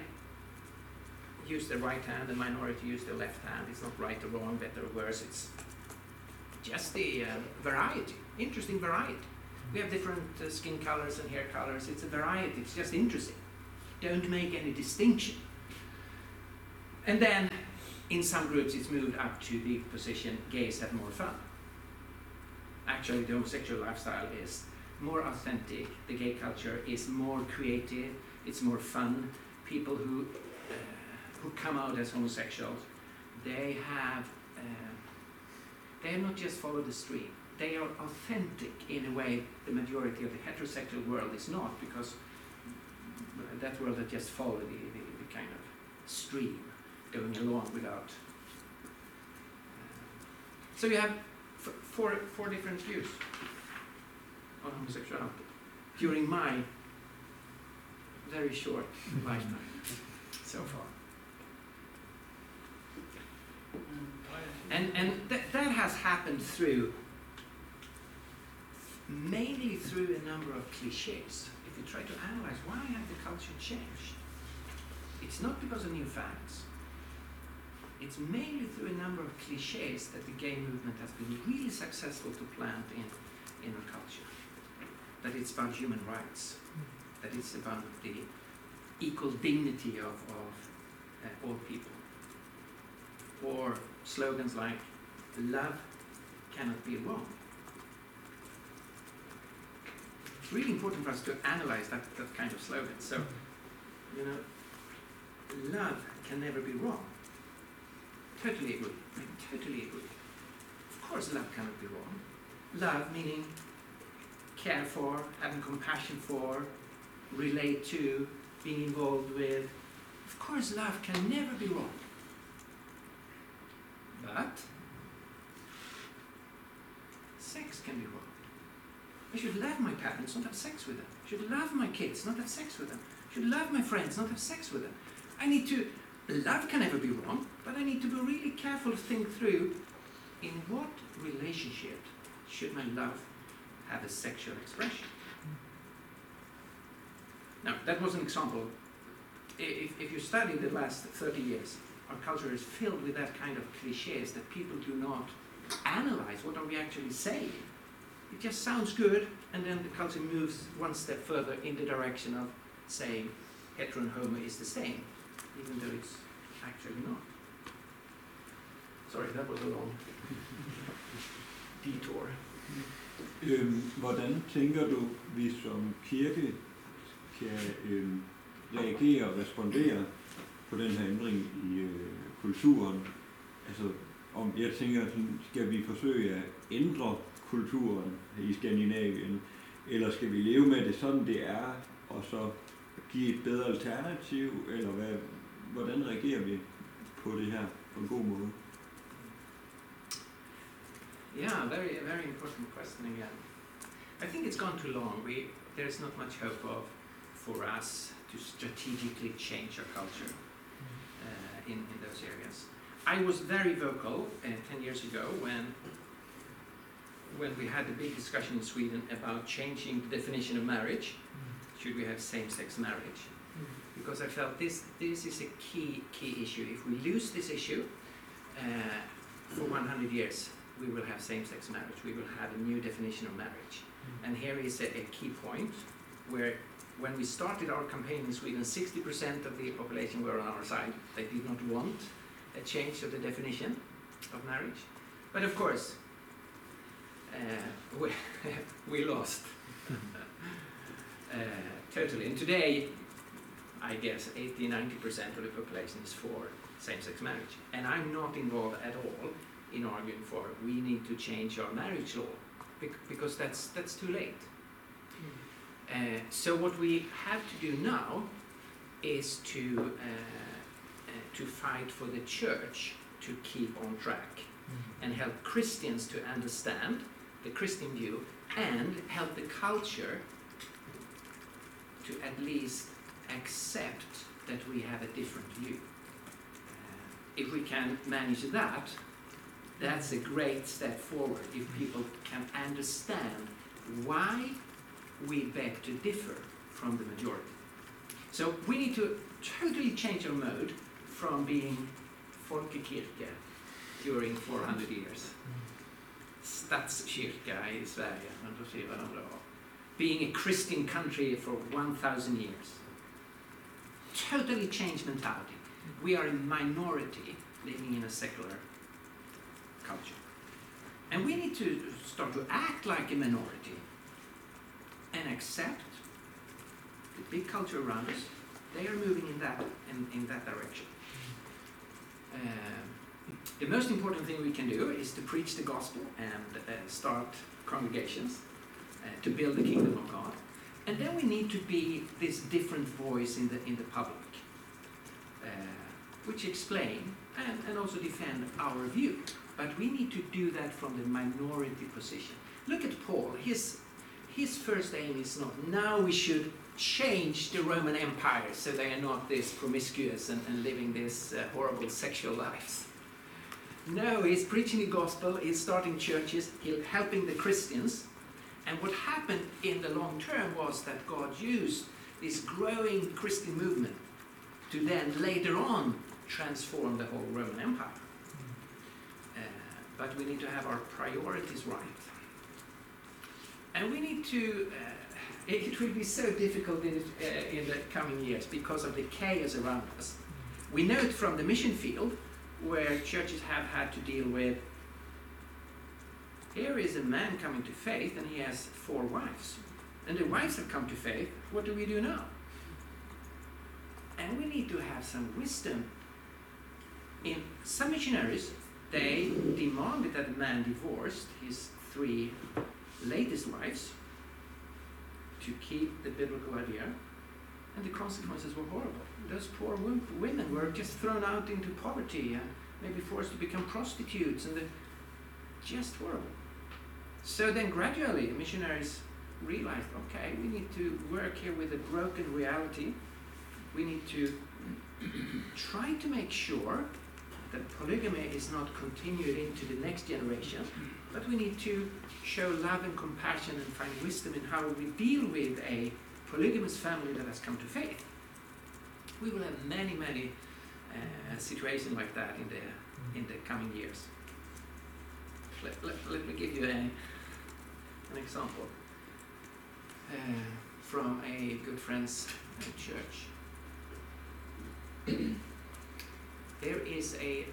use the right hand, the minority use the left hand. It's not right or wrong, better or worse. It's just the uh, variety, interesting variety. We have different uh, skin colors and hair colors. It's a variety. It's just interesting. Don't make any distinction. And then, in some groups, it's moved up to the position gays have more fun. Actually, the homosexual lifestyle is more authentic. The gay culture is more creative. It's more fun. People who uh, who come out as homosexuals, they have uh, they have not just followed the stream. They are authentic in a way the majority of the heterosexual world is not, because that world has just followed the, the, the kind of stream going along without. So you have f- four four different views on homosexuality during my very short mm-hmm. lifetime so far. And, and that, that has happened through, mainly through a number of cliches. If you try to analyze why have the culture changed, it's not because of new facts. It's mainly through a number of cliches that the gay movement has been really successful to plant in, in our culture. That it's about human rights, that it's about the equal dignity of, of uh, all people. Or slogans like love cannot be wrong. It's really important for us to analyze that, that kind of slogan. So, you know, love can never be wrong. Totally agree. I totally agree. Of course, love cannot be wrong. Love meaning care for, having compassion for, relate to, being involved with. Of course, love can never be wrong. But sex can be wrong. I should love my parents, not have sex with them. I should love my kids, not have sex with them. I should love my friends, not have sex with them. I need to love can never be wrong, but I need to be really careful to think through in what relationship should my love have a sexual expression. Now, that was an example. If, if you study the last 30 years, our culture is filled with that kind of cliches that people do not analyze what are we actually saying. It just sounds good, and then the culture moves one step further in the direction of saying hetero and homo is the same, even though it's actually not. Sorry, that was a long detour. Øhm, hvordan tænker du, vi som kirke kan øhm, reagere og respondere på den her ændring i øh, kulturen? Altså, om jeg tænker, sådan, skal vi forsøge at ændre kulturen i Skandinavien, eller skal vi leve med det sådan, det er, og så give et bedre alternativ, eller hvad, hvordan reagerer vi på det her på en god måde? Yeah, very, very important question again. I think it's gone too long. We, there's not much hope of for us to strategically change our culture uh, in, in those areas. I was very vocal uh, 10 years ago when, when we had the big discussion in Sweden about changing the definition of marriage. Should we have same-sex marriage? Because I felt this, this is a key, key issue. If we lose this issue uh, for 100 years, we will have same-sex marriage. We will have a new definition of marriage. And here is a, a key point where when we started our campaign in Sweden, 60% of the population were on our side. They did not want a change of the definition of marriage. But of course, uh, (laughs) we, we lost (laughs) uh, totally. And today, I guess 80 90% of the population is for same sex marriage. And I'm not involved at all in arguing for we need to change our marriage law because that's, that's too late. Uh, so what we have to do now is to uh, uh, to fight for the church to keep on track and help Christians to understand the Christian view and help the culture to at least accept that we have a different view. Uh, if we can manage that, that's a great step forward. If people can understand why we beg to differ from the majority. So we need to totally change our mode from being Folkekirke during 400 years. Statskyrka i Sverige, men då ser. Being a Christian country for 1,000 years. Totally change mentality. We are a minority living in a secular culture. And we need to start to act like a minority and accept the big culture around us. They are moving in that in, in that direction. Um, the most important thing we can do is to preach the gospel and uh, start congregations uh, to build the kingdom of God. And then we need to be this different voice in the in the public, uh, which explain and, and also defend our view. But we need to do that from the minority position. Look at Paul. His his first aim is not now we should change the Roman Empire so they are not this promiscuous and, and living this uh, horrible sexual lives. No, he's preaching the gospel, he's starting churches, he's helping the Christians. And what happened in the long term was that God used this growing Christian movement to then later on transform the whole Roman Empire. But we need to have our priorities right. And we need to, uh, (laughs) it, will be so difficult in, uh, in the coming years because of the chaos around us. We know it from the mission field where churches have had to deal with here is a man coming to faith and he has four wives. And the wives have come to faith. What do we do now? And we need to have some wisdom. In some missionaries, they demanded that the man divorced his three latest wives to keep the biblical idea, and the consequences were horrible. Those poor wo- women were just thrown out into poverty and maybe forced to become prostitutes, and just horrible. So then, gradually, missionaries realized okay, we need to work here with a broken reality. We need to try to make sure that polygamy is not continued into the next generation, but we need to show love and compassion and find wisdom in how we deal with a polygamous family that has come to faith. We will have many, many uh, situations like that in the in the coming years. Let, let, let me give you a, an example uh, from a good friend's uh, church. (clears throat) there is a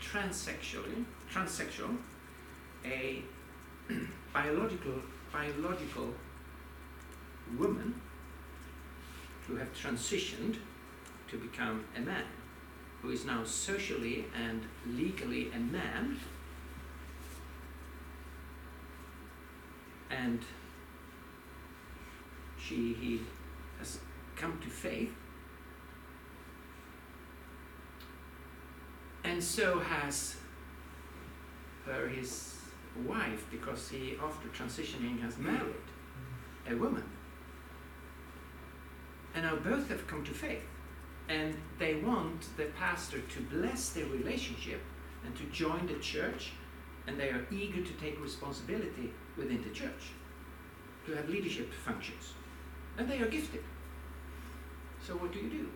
transsexual, transsexual, a (clears throat) biological biological woman who have transitioned to become a man, who is now socially and legally a man, and she he has come to faith, and so has her his wife because he after transitioning has married a woman. And now both have come to faith. And they want the pastor to bless their relationship and to join the church. And they are eager to take responsibility within the church, to have leadership functions. And they are gifted. So, what do you do?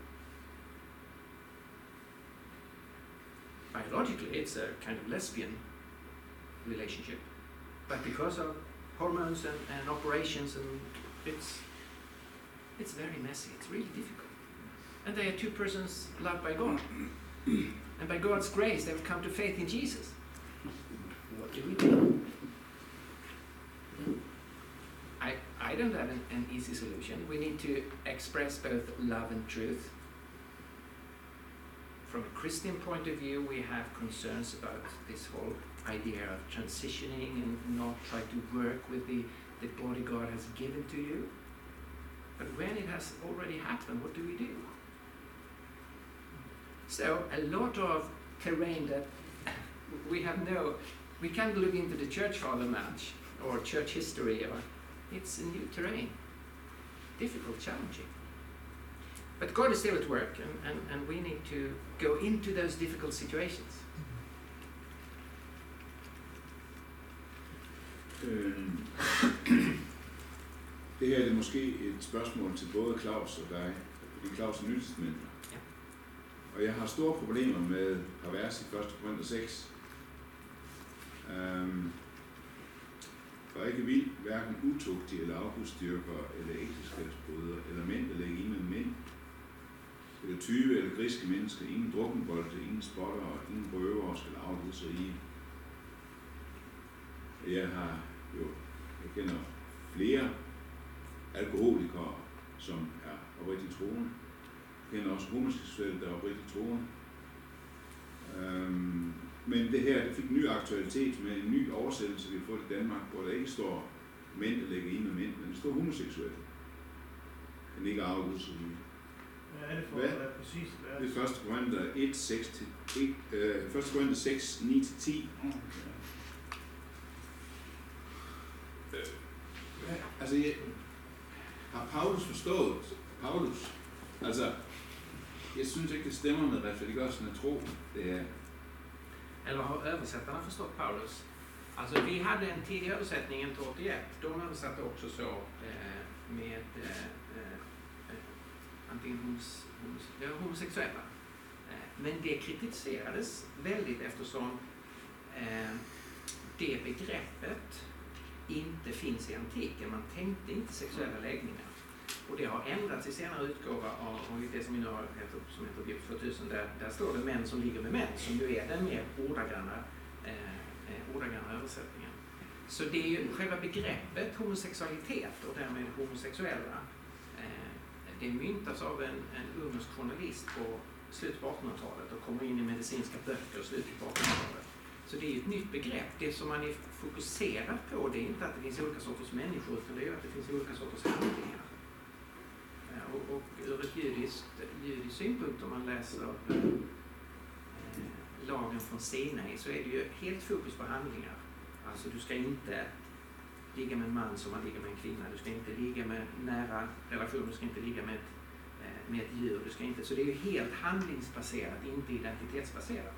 Biologically, it's a kind of lesbian relationship. But because of hormones and, and operations and it's it's very messy it's really difficult. And they are two persons loved by god. (clears throat) And by god's grace they've come to faith in jesus. What do we do? I i don't have an, an easy solution. We need to express both love and truth from a christian point of view we have concerns about this whole idea of transitioning and not try to work with the, the body God has given to you. But when it has already happened, what do we do? So, a lot of terrain that we have no, we can't look into the church father much or church history, or it's a new terrain. Difficult, challenging. But God is still at work, and, and, and we need to go into those difficult situations. Øh, (coughs) det her er måske et spørgsmål til både Claus og dig, fordi Claus er nytestmænd. Ja. Og jeg har store problemer med pervers i 1. Korinther 6. Um, for ikke vild, hverken utugtige eller afgudstyrker, eller ægteskabsbrydere, eller mænd, der lægger i med mænd, eller tyve eller griske mennesker, ingen drukkenbolde, ingen spotter, ingen røver skal afgive sig i. Jeg har jo, jeg kender flere alkoholikere, som er oprigtigt troende. Jeg kender også homoseksuelle, der er oprigtigt troende. Øhm, men det her det fik ny aktualitet med en ny oversættelse, vi har fået i Danmark, hvor der ikke står mænd, der lægger i med mænd, men der står homoseksuelle. Den ikke afgivet sig i. Hvad er det for Hvad? præcis? Hvad er Det er 1. Korinther 1, 6 til 1, øh, 1. Korinther 6, 9 til 10. Okay. Ja, altså, jeg, har Paulus forstået Paulus? Altså, jeg synes ikke, det stemmer med retfærdiggørelsen af tro. Det er, Eller har översättarna förstått Paulus? Alltså vi hade en tidig översättning, en 81. De översatte också så eh, med eh, antingen homos, homos, homosexuella. Eh, men det kritiserades väldigt eftersom eh, det begreppet inte finns i antiken. Man tänkte inte sexuella läggningar. Och det har ändrats i senare utgåva av det som vi nu har heter, som heter Bibel 2000. Där, där står det män som ligger med män, som ju är den mer ordagranna, eh, eh, ordagranna översättningen. Så det är ju själva begreppet homosexualitet och därmed homosexuella. Det myntas av en, en ungersk journalist på slutet på 1800-talet och kommer in i medicinska böcker i slutet på 1800-talet. Så det är ju ett nytt begrepp. Det som man är fokuserad på det är inte att det finns olika sorters människor utan det är att det finns olika sorters handlingar. Eh, Och, och ur ett judiskt, judiskt synpunkt om man läser eh, lagen från Sinai så är det ju helt fokus på handlingar. Alltså du ska inte ligga med en man som man ligger med en kvinna. Du ska inte ligga med nära relation. Du ska inte ligga med ett, eh, med ett djur. Du ska inte, så det är ju helt handlingsbaserat, inte identitetsbaserat.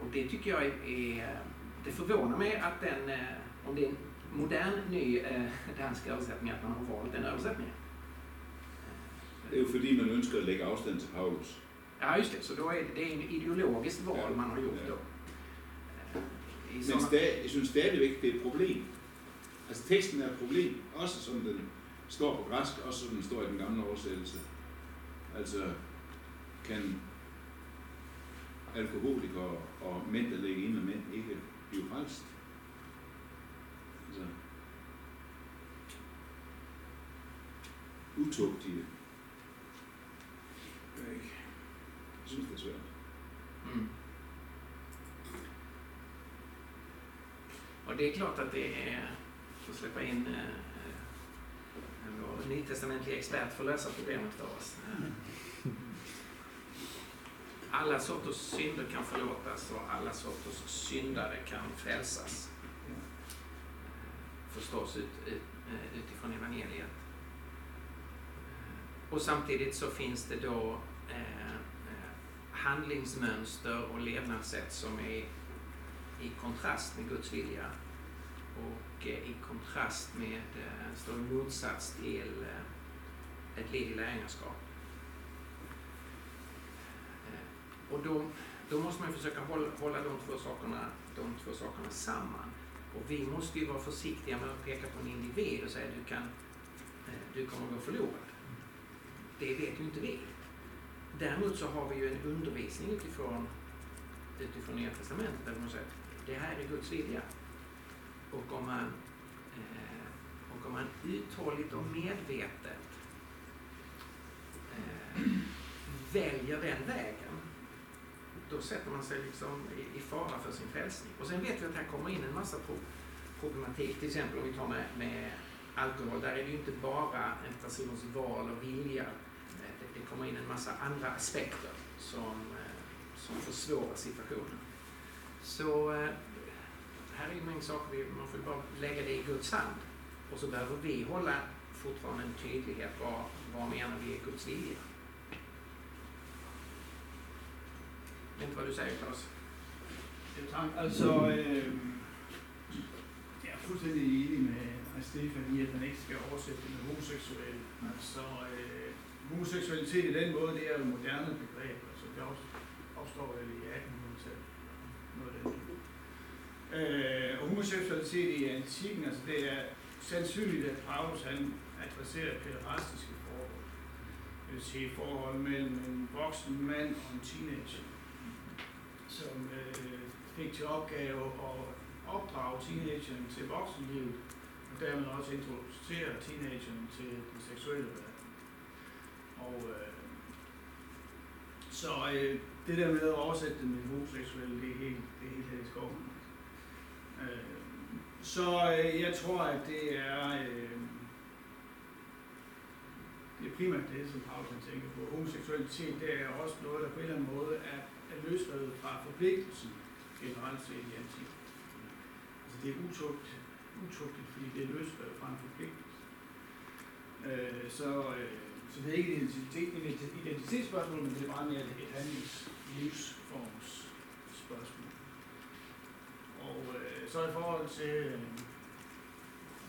Och det tycker jag är, är det förvånar mig att den, eh, om det är en modern ny eh, dansk översättning, att man har valt den översättningen. det er jo fordi, man ønsker at lægge afstand til Paulus. Ja, just det. Så då är det, det är en ideologiskt val man har gjort då. Eh, I Men synes stadigvæk, det er et problem. Altså teksten er et problem, også som den står på græsk, også som den står i den gamle oversættelse. Altså, kan alkoholikere og mænd, der ligger inde med mænd, ikke blive frelst? Altså, utugtige. Jeg ikke. Jeg synes, det er svært. Mm. Och det är klart att det är, får släppa in eh, eh, vår nytestamentliga expert för att lösa problemet för oss. Eh, alla sorters synder kan förlåtas och alla sorters syndare kan frälsas. Förstås ut, ut, utifrån evangeliet. Och samtidigt så finns det då eh, handlingsmönster och levnadssätt som är i kontrast med Guds vilja och i kontrast med, eh, står i motsats till eh, ett liv ägarskap. Eh, Och då, då måste man försöka hålla, hålla de, två sakerna, de två sakerna samman. Och vi måste ju vara försiktiga med att peka på en individ och säga du kan, eh, du kommer att gå förlorad. Det vet ju inte vi. Däremot så har vi ju en undervisning utifrån, utifrån Nya Testamentet där man säger att det här är Guds vilja. Och om man, eh, och om man uthålligt och medvetet eh, väljer den vägen, då sätter man sig liksom i, i fara för sin frälsning. Och sen vet vi att här kommer in en massa pro problematik, till exempel om vi tar med, med alkohol, där är det ju inte bara en persons val och vilja, det, det kommer in en massa andra aspekter som, eh, som försvårar situationen. Så eh, här är ju en mängd saker, vi- man får ju bara lägga det i Guds hand. Och så behöver vi hålla fortfarande en tydlighet, vad, vad menar vi är Guds vilja? Vet inte vad du säger Claes? Alltså, ehm, tak. Altså, øh, jeg er fuldstændig enig med, Stefan i, at man ikke skal oversætte det med homoseksuel. Altså, øh, ehm, homoseksualitet i den måde, det er jo et moderne begreb. Altså, det opstår vel i 1800-tallet. Noget af den. Øh, og homoseksualitet i antikken, altså det er sandsynligt, at Paulus han adresserer pæderastiske forhold. Øh, det vil sige forhold mellem en voksen mand og en teenager som øh, fik til opgave at opdrage teenageren til voksenlivet, og dermed også introducere teenageren til den seksuelle verden. Og øh, så øh, det der med at oversætte den med homoseksuelle, det er helt, det er helt her i skoven. Øh, så øh, jeg tror, at det er, øh, det er primært det, som Paulus han tænker på. Homoseksualitet, det er også noget, der på en eller anden måde er, er løsrevet fra forpligtelsen generelt set i antikken. Altså det er utugt, utugtigt, fordi det er løsrevet fra en forpligtelse. Øh, så, øh, så det er ikke et identitet, et identitetsspørgsmål, men det er bare mere et handlings livsforms. Og øh, så i forhold til øh,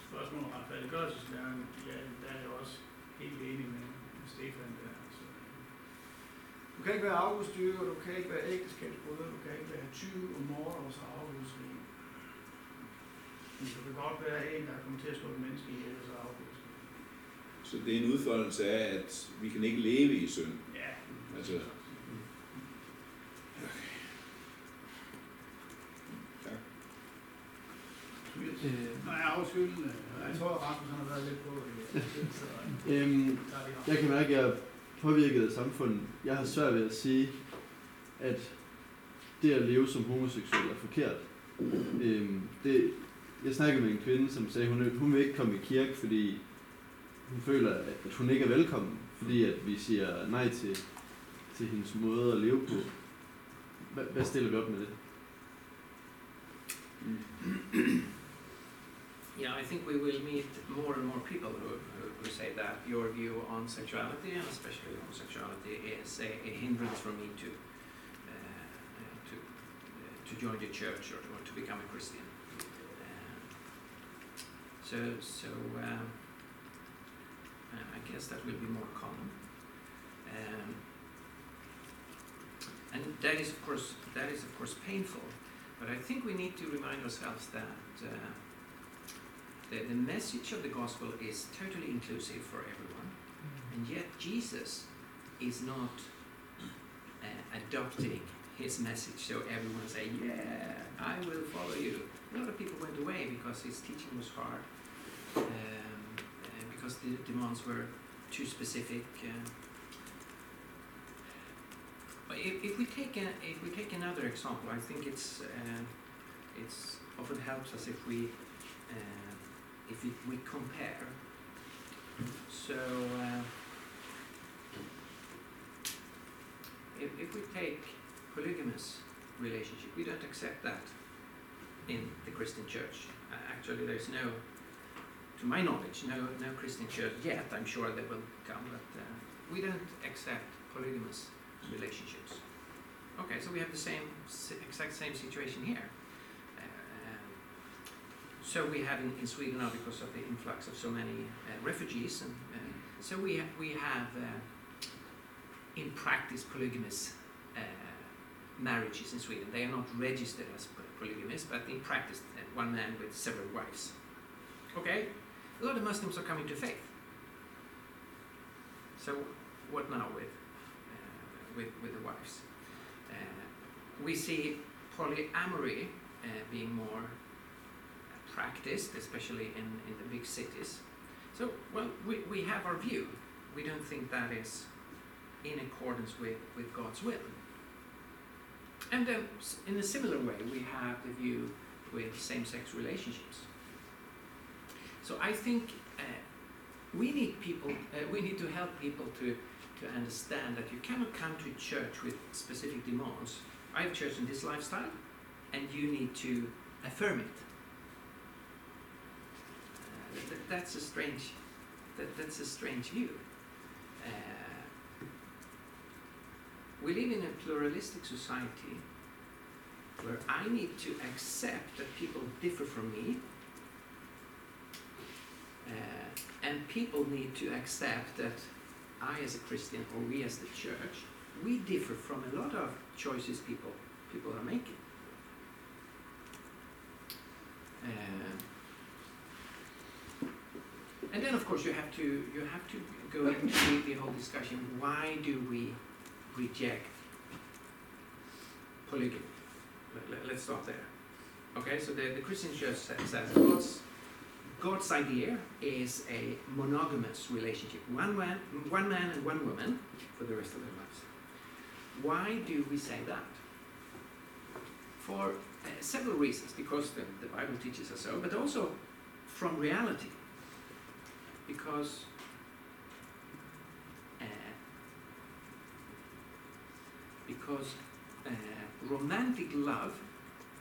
spørgsmålet om retfærdiggørelseslæren, ja, der er jeg også helt enig med, med Stefan der. Altså, du kan ikke være afgudstyrker, du kan ikke være ægteskabsbryder, du kan ikke være 20 og morder og så afgudsrig. Men du kan godt være en, der kommer til at slå et menneske ihjel og så afgudsrig. Så det er en udfoldelse af, at vi kan ikke leve i synd. Ja. Altså, tak. Øh, Nej, afskyldende. Jeg tror, at Rasmus han har været lidt på det. Så, øhm, jeg kan mærke, at jeg er påvirket af samfundet. Jeg har svært ved at sige, at det at leve som homoseksuel er forkert. Øhm, det, jeg snakkede med en kvinde, som sagde, at hun, hun vil ikke komme i kirke, fordi hun føler, at hun ikke er velkommen, fordi at vi siger nej til, til hendes måde at leve på. Hvad, hvad stiller vi op med det? Yeah, I think we will meet more and more people who, who, who say that your view on sexuality, and especially homosexuality, is a, a hindrance for me to uh, uh, to uh, to join the church or, or to become a Christian. Uh, so so um, uh, I guess that will be more common. Um, and that is of course that is of course painful, but I think we need to remind ourselves that. The, the message of the gospel is totally inclusive for everyone, and yet Jesus is not uh, adopting his message so everyone say, yeah, I will follow you. A lot of people went away because his teaching was hard, um, uh, because the demands were too specific. Uh, but if, if we take a, if we take another example, I think it's uh, it's often helps us if we uh, if we, we compare. So uh, if, if we take polygamous relationship, we don't accept that in the Christian church. Uh, actually, there's no, to my knowledge, no no Christian church yet. I'm sure they will come, but uh, we don't accept polygamous relationships. Okay, so we have the same exact same situation here. So we have in, in Sweden now because of the influx of so many uh, refugees, and uh, so we we have uh, in practice polygamous uh, marriages in Sweden. They are not registered as polygamous, but in practice, uh, one man with several wives. Okay, a lot of Muslims are coming to faith. So what now with uh, with with the wives? We see polyamory being more practiced, especially in, in the big cities. So, well, we, we have our view. We don't think that is in accordance with, with God's will. And then, in a similar way, we have the view with same sex relationships. So, I think uh, we need people, uh, we need to help people to, to understand that you cannot come to church with specific demands. I have chosen this lifestyle, and you need to affirm it. Uh, th- th- that's a strange, that, that's a strange view. Uh, we live in a pluralistic society where I need to accept that people differ from me, uh, and people need to accept that I, as a Christian, or we as the church, we differ from a lot of choices people people are making. Uh, and then, of course, you have to you have to go into the whole discussion. Why do we reject polygamy? Let, us start there. Okay, so the, the Christian church says, says God's, God's idea is a monogamous relationship, one man, one man and one woman for the rest of their lives. Why do we say that? For uh, several reasons, because the, the Bible teaches us so, but also from reality. Because uh, because uh, romantic love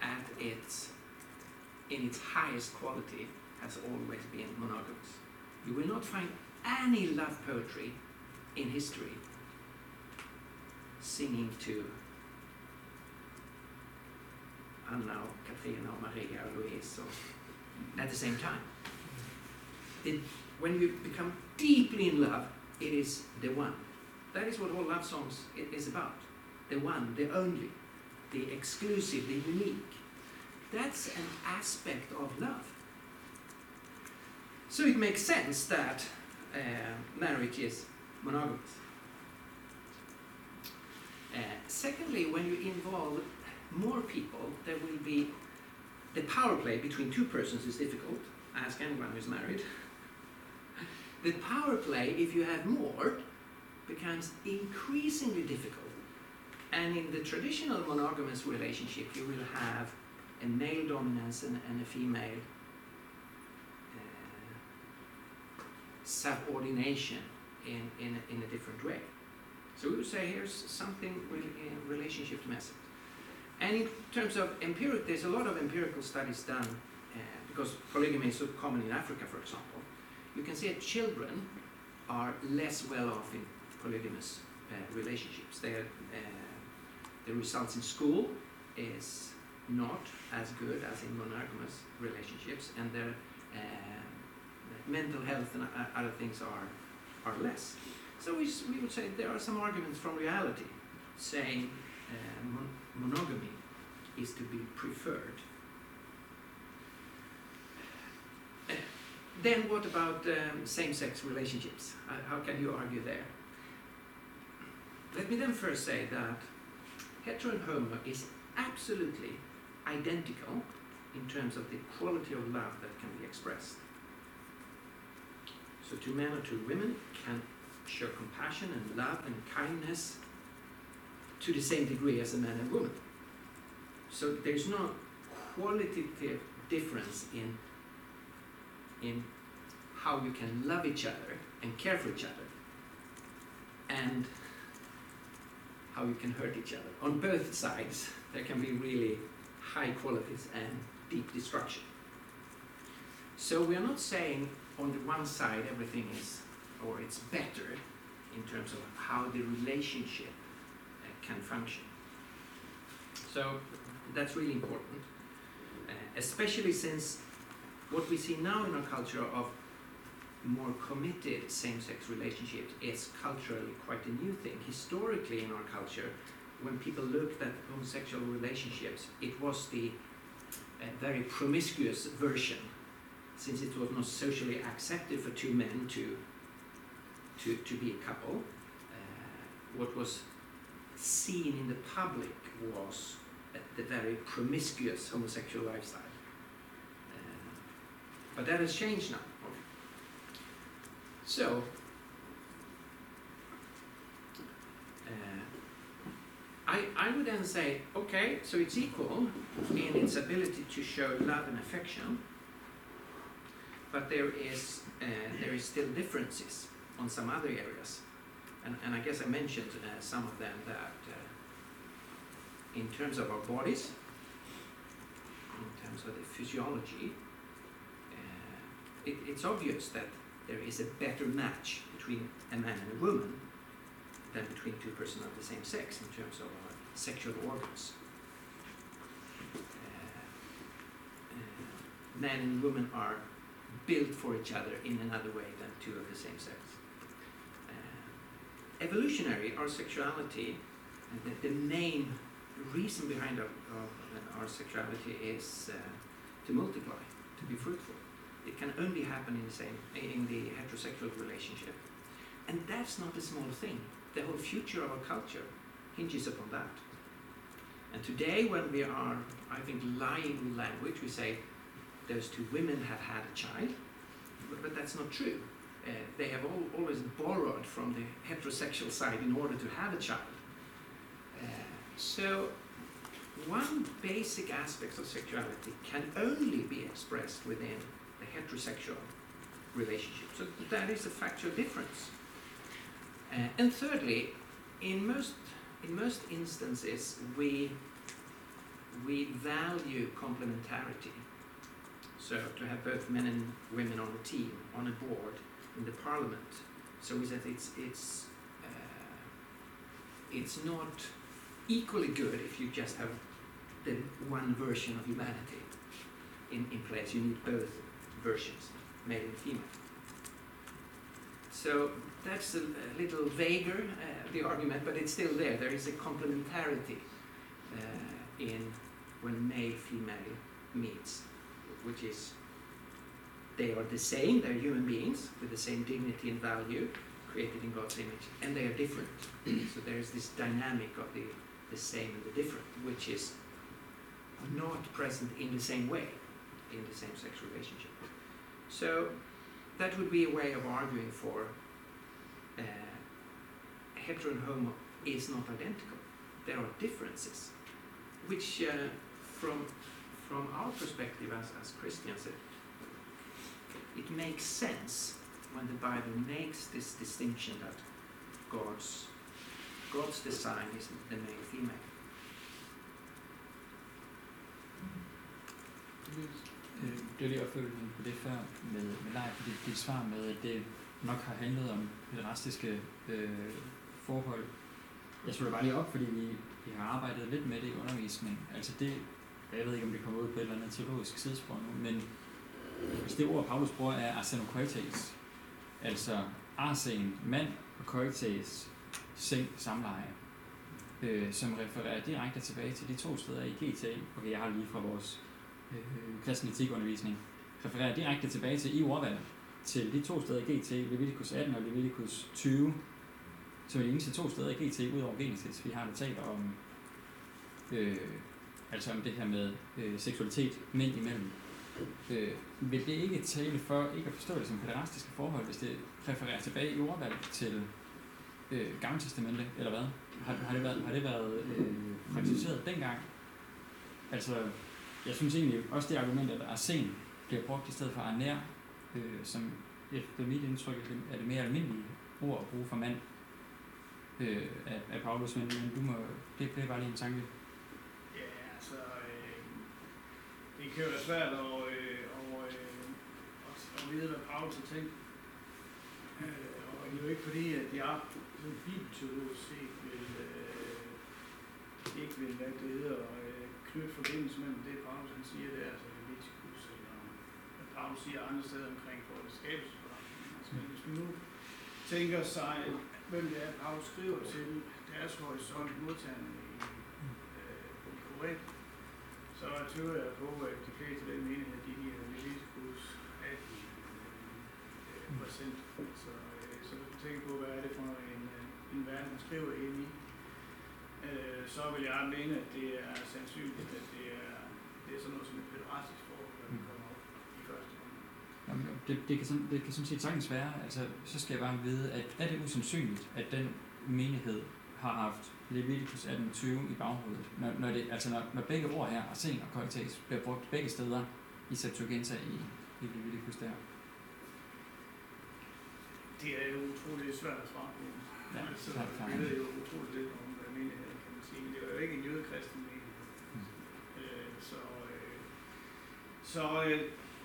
at its in its highest quality has always been monogamous. You will not find any love poetry in history singing to Anna och Katrina or Maria or Louise or, at the same time. When you become deeply in love, it is the one. That is what all love songs is about. The one, the only, the exclusive, the unique. That's an aspect of love. So it makes sense that uh, marriage is monogamous. Uh, secondly, when you involve more people, there will be the power play between two persons is difficult. Ask anyone who's married. The power play, if you have more, becomes increasingly difficult. And in the traditional monogamous relationship, you will have a male dominance and, and a female uh, subordination in, in, a, in a different way. So we would say here's something really in relationship to message. And in terms of empiric, there's a lot of empirical studies done uh, because polygamy is so common in Africa, for example. You can see that children are less well off in polygamous uh, relationships. They are, uh, the results in school is not as good as in monogamous relationships, and their uh, mental health and other things are are less. So we, we would say there are some arguments from reality saying uh, mon- monogamy is to be preferred. Then what about um, same-sex relationships? Uh, how can you argue there? let me then first say that hetero and homo is absolutely identical in terms of the quality of love that can be expressed. So two men or two women can show compassion and love and kindness to the same degree as a man and woman. So there's no qualitative difference in in how you can love each other and care for each other and how you can hurt each other. On both sides, there can be really high qualities and deep destruction. So we are not saying on the one side everything is, or it's better in terms of how the relationship uh, can function. So that's really important, uh, especially since what we see now in our culture of more committed same-sex relationships is culturally quite a new thing. Historically in our culture, when people looked at homosexual relationships, it was the uh, very promiscuous version, since it was not socially accepted for two men to to, to be a couple. Uh, what was seen in the public was the very promiscuous homosexual lifestyle. But that has changed now. So, uh, I, I would then say, okay, so it's equal in its ability to show love and affection, but there is, uh, there is still differences on some other areas. And, and I guess I mentioned uh, some of them that uh, in terms of our bodies, in terms of the physiology, it, it's obvious that there is a better match between a man and a woman than between two persons of the same sex in terms of our sexual organs. Uh, uh, men and women are built for each other in another way than two of the same sex. Uh, evolutionary, our sexuality, the, the main reason behind our, of our sexuality is uh, to multiply, to be fruitful. It can only happen in the same in the heterosexual relationship, and that's not a small thing. The whole future of our culture hinges upon that. And today, when we are, I think, lying language, we say those two women have had a child, but, but that's not true. Uh, they have all, always borrowed from the heterosexual side in order to have a child. Uh, so, one basic aspect of sexuality can only be expressed within heterosexual relationship. So that is a factual difference. Uh, and thirdly, in most in most instances, we we value complementarity. So to have both men and women on a team, on a board, in the parliament. So we said it's it's uh, it's not equally good if you just have the one version of humanity in, in place. You need both versions, male and female. So that's a, little vaguer, uh, the argument, but it's still there. There is a complementarity uh, in when male female meets, which is they are the same, they're human beings with the same dignity and value, created in God's image, and they are different. so there's this dynamic of the, the same and the different, which is not present in the same way in the same sex relationship. So that would be a way of arguing for uh, hetero and homo is not identical. There are differences, which uh, from from our perspective as, as Christians, it, it makes sense when the Bible makes this distinction that God's God's design is the male female. Øh, det er lige opfølgning på det før med, med Leif, fordi dit svar med, at det nok har handlet om rastiske øh, forhold. Jeg slutter bare lige op, fordi vi, vi har arbejdet lidt med det i undervisningen. Altså det, jeg ved ikke, om det kommer ud på et eller andet teologisk sidespor nu, men hvis det ord, Paulus bruger, er arsenokoites, altså arsen, mand og koites, seng, samleje, øh, som refererer direkte tilbage til de to steder i GT. Okay, jeg har lige fra vores øh, kristen etikundervisning, refererer direkte tilbage til i ordvalget, til de to steder i GT, Leviticus 18 og Leviticus 20, som er de eneste to steder i GT, udover Genesis, vi har der om, øh, altså om det her med øh, seksualitet mænd imellem. Øh, vil det ikke tale for ikke at forstå det som pæderastiske forhold, hvis det refererer tilbage i ordvalg til øh, Gamle Testamente, eller hvad? Har, har det været, har det været øh, praktiseret dengang? Altså, jeg synes egentlig også det argument, at arsen bliver brugt i stedet for arnær, øh, som efter mit indtryk er det- mere almindelige ord at bruge for mand øh, af, af Paulus, men, men du må, det, det er bare lige en tanke. Ja, altså, øh, det kan jo være svært at, øh, og, øh, at, at vide, hvad Paulus har tænkt. Øh, og det er jo ikke fordi, at jeg som bibelteolog set vil, øh, ikke vil, hvad det hedder, øh, knytte forbindelse mellem det, Paulus han siger der, altså Leviticus, eller hvad Paulus siger andre steder omkring for det skabelsesforretning. Altså, men hvis vi nu tænker sig, hvem det er, Paulus skriver til deres horisont modtagerne i, øh, i Korinth, så tvivler jeg på, at de fleste af den menighed, de giver Leviticus 18 øh, procent. Så, øh, så hvis man tænker på, hvad er det for en, øh, en verden, man skriver ind i, øh, så vil jeg mene, at det er sandsynligt, at det er, det er sådan noget som et pæderatisk forhold, der vil komme op i første omgang. Jamen, det, det, kan sådan, det kan sådan set sagtens være, altså, så skal jeg bare vide, at er det usandsynligt, at den menighed har haft Leviticus 18.20 i baghovedet, når, når, det, altså når, når begge ord her, arsen og koites, bliver brugt begge steder i Septuaginta i, i Leviticus der. Det er jo utroligt svært at svare på. Ja, altså, klart. vi ved jo utroligt lidt om ikke en jødekristen menighed. Mm. Øh, så, øh, så, øh,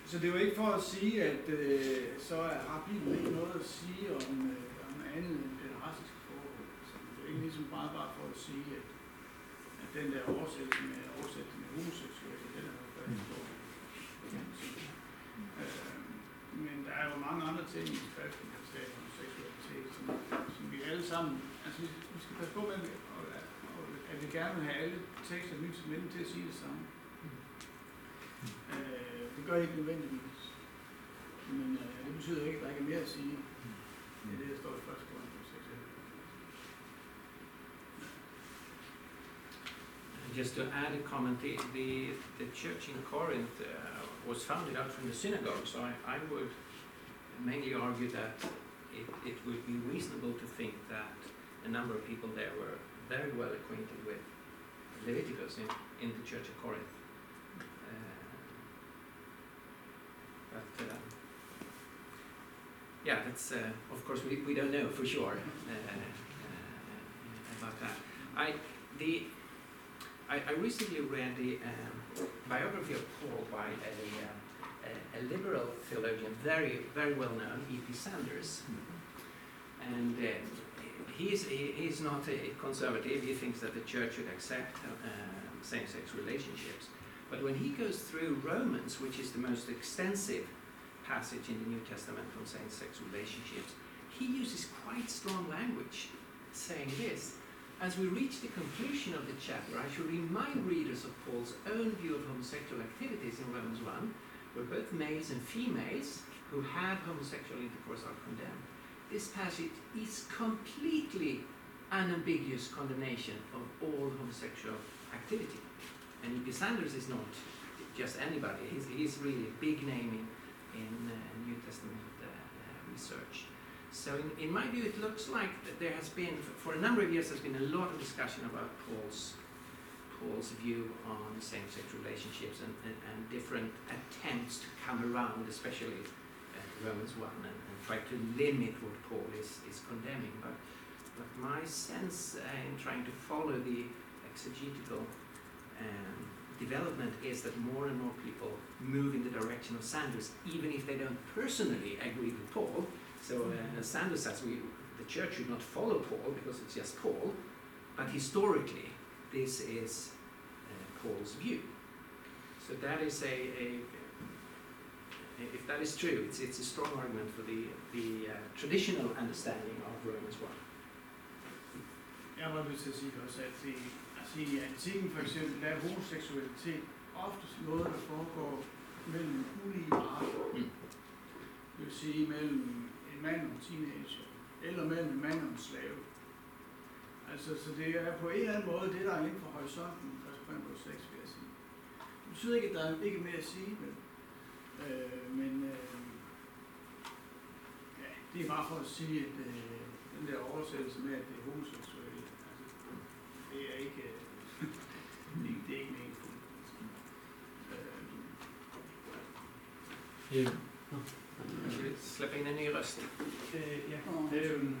så det er ikke for at sige, at øh, så har Bibelen ikke noget at sige om, øh, om andet end den raciske forhold. Så det er ikke ligesom bare, bare for at sige, at, at den der oversættelse med, oversættelse med homoseksuelle, den er jo faktisk Mm. Men der er jo mange andre ting i skriften, der taler om seksualitet, som, som vi alle sammen, altså vi, skal passe på, med, og, at vi gerne vil have alle tekster i Nyt Testamente til at sige det samme. Øh, det gør ikke nødvendigvis. Men øh, det betyder ikke, at der ikke er mere at sige. Det er det, der står i 1. Korinthus 6. Just to add a comment, the, the, the church in Corinth uh, was founded out from the synagogue, so I, I would mainly argue that it, it would be reasonable to think that a number of people there were very well acquainted with Leviticus in, in the church of Corinth. Uh, but uh, yeah, that's uh, of course we, we don't know for sure uh, uh, about that. I the I, I recently read the um, biography of Paul by a, uh, a, a liberal theologian, very very well known, E.P. Sanders, and uh, he's he, he's not a conservative. He thinks that the church should accept uh, same-sex relationships. But when he goes through Romans, which is the most extensive passage in the New Testament on same-sex relationships, he uses quite strong language, saying this. As we reach the conclusion of the chapter, I should remind readers of Paul's own view of homosexual activities in Romans 1, where both males and females who have homosexual intercourse are condemned. This passage is completely unambiguous condemnation of all homosexual activity. And E.P. Sanders is not just anybody, he's, he's really a big name in, in uh, New Testament uh, uh, research. So in, in my view, it looks like that there has been, for a number of years, there's been a lot of discussion about Paul's, Paul's view on same-sex relationships and, and, and different attempts to come around, especially uh, Romans 1, and, try to limit what Paul is, is condemning. But, but my sense uh, in trying to follow the exegetical um, development is that more and more people move in the direction of Sanders, even if they don't personally agree with Paul. So uh, Sanders says we, the church should not follow Paul because it's just Paul, but historically this is uh, Paul's view. So that is a, a if that is true, it's, it's a strong argument for the, the uh, traditional understanding of Romans 1. Jeg var nødt til at sige også, at det, i antikken for eksempel, der er homoseksualitet oftest noget, der foregår mellem ulige arter. Mm. Det vil sige mellem en mand og en teenager, eller mellem en mand og en slave. Altså, så det er på en eller anden måde det, der er inden for horisonten, 1. Korinther 6, vil jeg sige. Det betyder ikke, at der er ikke mere at sige, men, øh, men øh, ja, det er bare for at sige, at øh, den der oversættelse med, at det er homoseksuelle, altså, det er ikke, øh, det, (laughs) er- det er ikke meningsfuldt. Øh, Øh, släppa in en ny röst? Øh, ja. og, Øhm,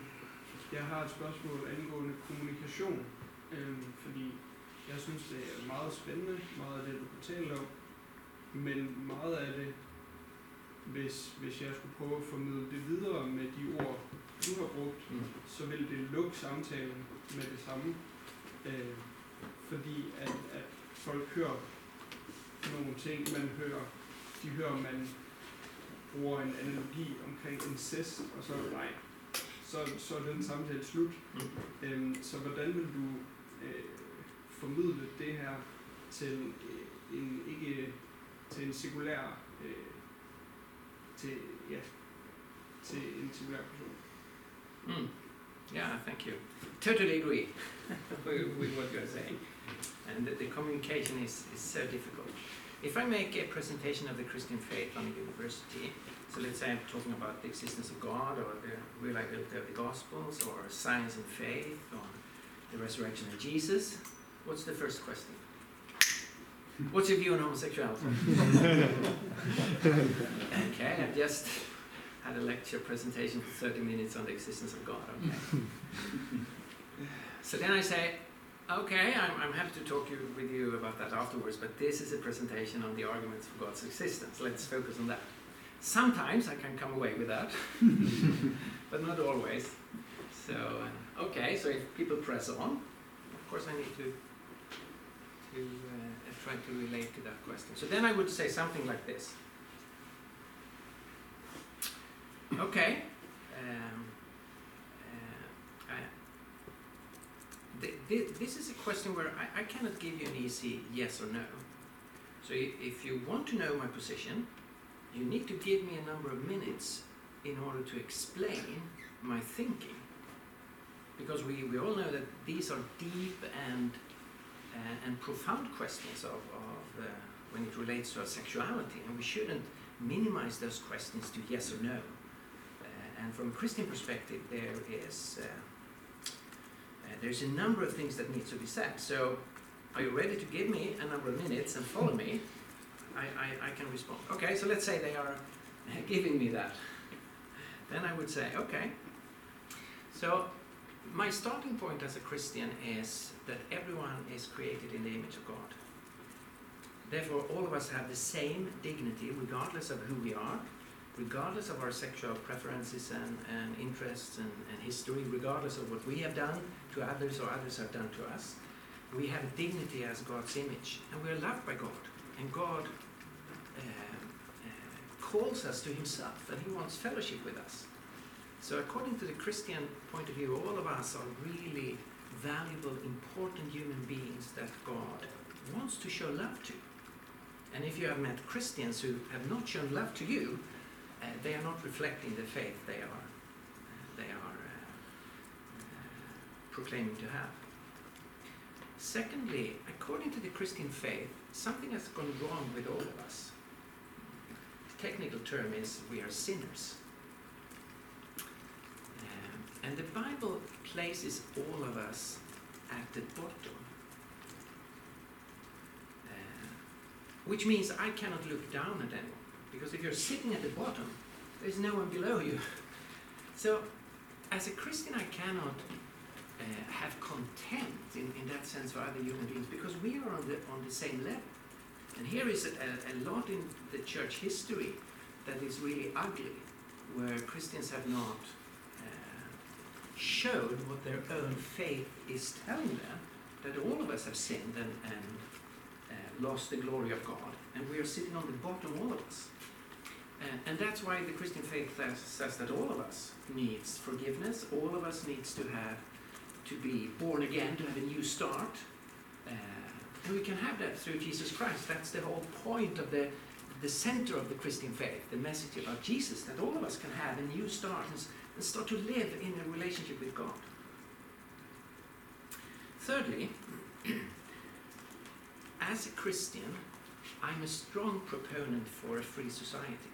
jeg har et spørgsmål angående kommunikation, øhm, fordi jeg synes, det er meget spændende, meget af det, du fortæller om, men meget af det, hvis, hvis jeg skulle prøve at formidle det videre med de ord, du har brugt, Mm. så vil det lukke samtalen med det samme. Øh, fordi at, at folk hører nogle ting, man hører, de hører, man bruger en analogi omkring incest, og så nej, så, så er den samtale slut. Mm. Øhm, så hvordan vil du øh, formidle det her til øh, en ikke til en sekulær øh, til en sekulær person? Mm. Yeah, thank you. Totally agree (laughs) with, with what you're saying. And the, the communication is, is so difficult. If I make a presentation of the Christian faith on a university, so let's say I'm talking about the existence of God or the reliability of the Gospels or science and faith or the resurrection of Jesus, what's the first question? What's your view on homosexuality? okay, I've just had a lecture presentation for 30 minutes on the existence of God. Okay. so then I say, okay, I'm, I'm happy to talk you, with you about that afterwards, but this is a presentation on the arguments for God's existence. Let's focus on that. Sometimes I can come away with that, (laughs) but not always. So, uh, okay, so if people press on, of course I need to, to uh, try to relate to that question. So then I would say something like this. Okay. Um, uh, this is a question where I, I cannot give you an easy yes or no. So if you want to know my position, you need to give me a number of minutes in order to explain my thinking. Because we, we all know that these are deep and, uh, and profound questions of, of uh, when it relates to our sexuality, and we shouldn't minimize those questions to yes or no. Uh, and from a Christian perspective, there is uh, uh, there's a number of things that needs to be said. So, are you ready to give me a number of minutes and follow me? I, I, I can respond. Okay, so let's say they are (laughs) giving me that. Then I would say, okay. So, my starting point as a Christian is that everyone is created in the image of God. Therefore, all of us have the same dignity, regardless of who we are, regardless of our sexual preferences and, and interests and, and history, regardless of what we have done to others or others have done to us. We have dignity as God's image, and we are loved by God. And God uh, uh, calls us to Himself, and He wants fellowship with us. So, according to the Christian point of view, all of us are really valuable, important human beings that God wants to show love to. And if you have met Christians who have not shown love to you, uh, they are not reflecting the faith they are they are uh, uh, proclaiming to have. Secondly, according to the Christian faith, something has gone wrong with all of us. The technical term is we are sinners. And the Bible places all of us at the bottom. Uh, which means I cannot look down at anyone. Because if you're sitting at the bottom, there's no one below you. (laughs) So, as a Christian, I cannot uh, have contempt in, in that sense for other human beings because we are on the, on the same level. And here is a, a, lot in the church history that is really ugly, where Christians have not showed what their own faith is telling them, that all of us have sinned and, and uh, lost the glory of God. And we are sitting on the bottom, all of us. And, and that's why the Christian faith says, says that all of us needs forgiveness, all of us needs to have to be born again, to have a new start. Uh, and we can have that through Jesus Christ. That's the whole point of the, the center of the Christian faith, the message about Jesus, that all of us can have a new start and, start to live in a relationship with God. Thirdly, (clears throat) as a Christian, I'm a strong proponent for a free society.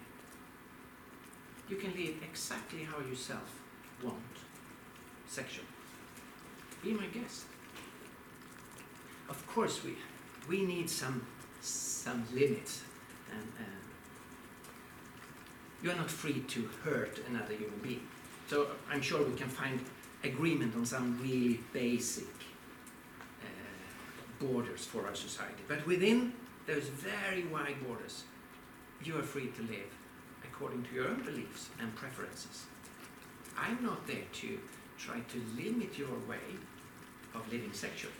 You can live exactly how you self want, sexual. Be my guest. Of course, we we need some some limits, and uh, you are not free to hurt another human being. So I'm sure we can find agreement on some really basic uh, borders for our society. But within those very wide borders, you are free to live according to your own beliefs and preferences. I'm not there to try to limit your way of living sexually.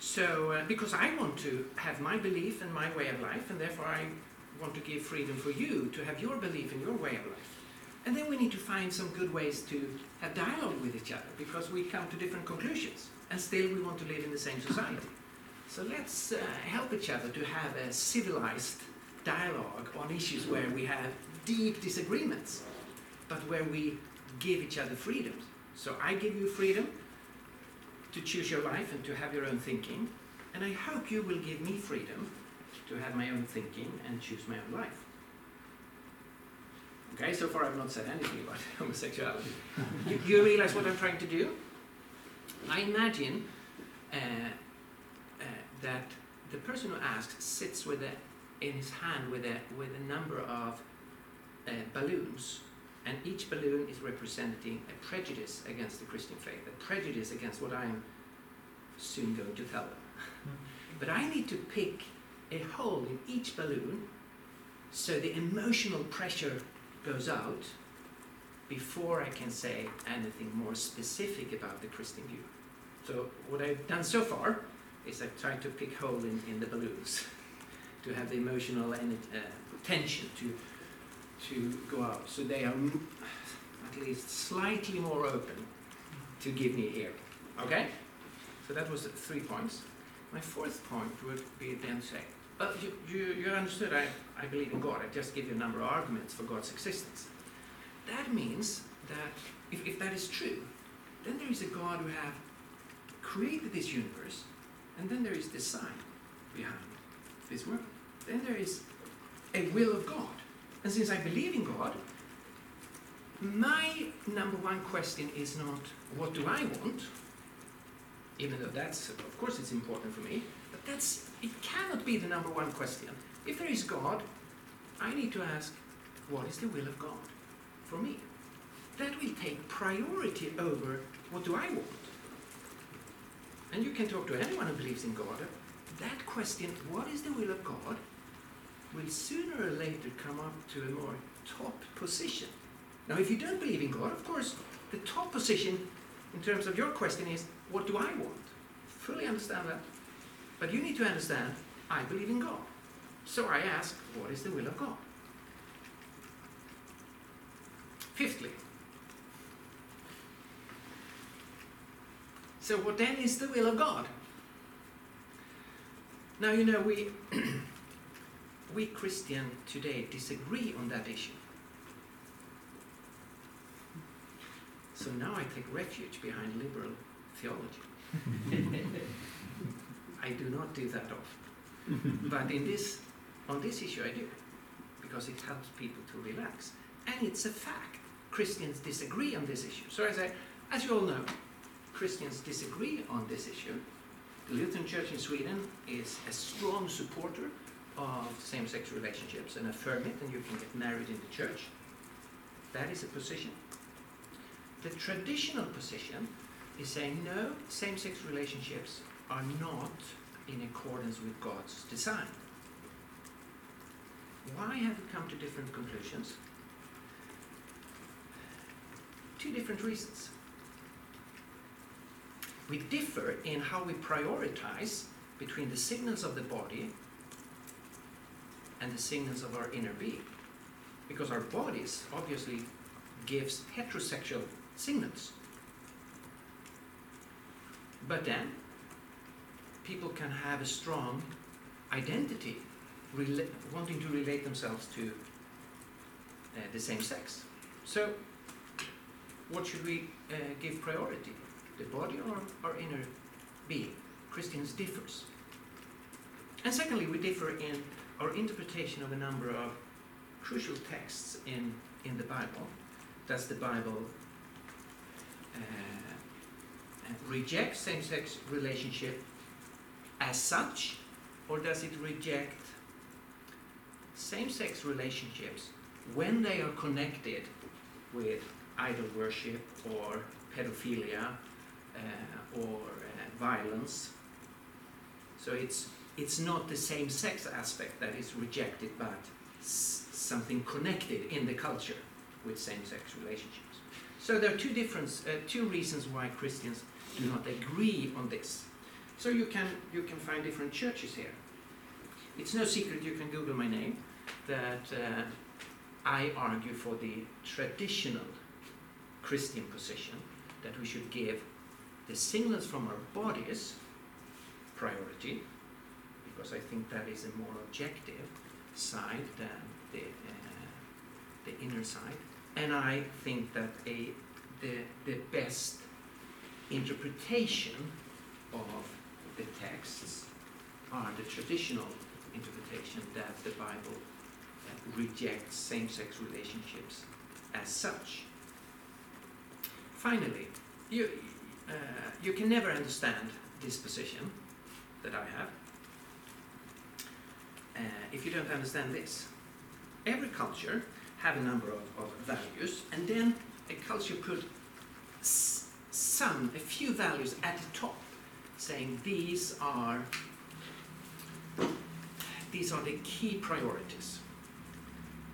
So, uh, because I want to have my belief and my way of life, and therefore I want to give freedom for you to have your belief and your way of life. And then we need to find some good ways to have dialogue with each other because we come to different conclusions and still we want to live in the same society. So let's uh, help each other to have a civilized dialogue on issues where we have deep disagreements, but where we give each other freedoms. So I give you freedom to choose your life and to have your own thinking, and I hope you will give me freedom to have my own thinking and choose my own life. Okay, so far I've not said anything about (laughs) homosexuality. you, you realize what I'm trying to do? I imagine uh, uh, that the person who asks sits with a, in his hand with a, with a number of uh, balloons, and each balloon is representing a prejudice against the Christian faith, a prejudice against what I'm soon going to tell them. but I need to pick a hole in each balloon so the emotional pressure goes out before I can say anything more specific about the Christian view. So what I've done so far is I've tried to pick hole in, in the balloons (laughs) to have the emotional and uh, tension to to go out. So they are at least slightly more open to give me here. Okay? So that was three points. My fourth point would be then say, well, you, you, you understood I, I believe in God. I just give you a number of arguments for God's existence. That means that if, if that is true, then there is a God who have created this universe, and then there is design behind this world. Then there is a will of God. And since I believe in God, my number one question is not what do I want, even though that's of course it's important for me, but that's it cannot be the number one question. If there is God, I need to ask, what is the will of God for me? That will take priority over what do I want. And you can talk to anyone who believes in God. That question, what is the will of God, will sooner or later come up to a more top position. Now, if you don't believe in God, of course, the top position in terms of your question is, what do I want? Fully understand that. But you need to understand, I believe in God. So I ask, what is the will of God? Fifthly, so what then is the will of God? Now, you know, we, (clears throat) we Christian today disagree on that issue. So now I take refuge behind liberal theology. (laughs) I do not do that often. Mm-hmm. but in this, on this issue I do, because it helps people to relax. And it's a fact. Christians disagree on this issue. So as, I, as you all know, Christians disagree on this issue. The Lutheran Church in Sweden is a strong supporter of same-sex relationships and affirm it, and you can get married in the church. That is a position. The traditional position is saying no, same-sex relationships are not in accordance with God's design. Why have we come to different conclusions? Two different reasons. We differ in how we prioritize between the signals of the body and the signals of our inner being. Because our bodies obviously gives heterosexual signals. But then people can have a strong identity wanting to relate themselves to uh, the same sex. So what should we uh, give priority? The body or our inner being. Christians differs. And secondly, we differ in our interpretation of a number of crucial texts in, in the Bible. Does the Bible uh, reject same-sex relationship as such, or does it reject same-sex relationships when they are connected with idol worship or pedophilia uh, or uh, violence? So it's it's not the same-sex aspect that is rejected, but something connected in the culture with same-sex relationships. So there are two different, uh, two reasons why Christians do not agree on this. So you can you can find different churches here. It's no secret. You can Google my name. That uh, I argue for the traditional Christian position that we should give the singleness from our bodies priority, because I think that is a more objective side than the uh, the inner side, and I think that a the the best interpretation of the texts are the traditional interpretation that the Bible uh, rejects same-sex relationships as such. Finally, you, uh, you can never understand this position that I have uh, if you don't understand this. Every culture have a number of, of values, and then a culture put some, a few values at the top, saying these are these are the key priorities.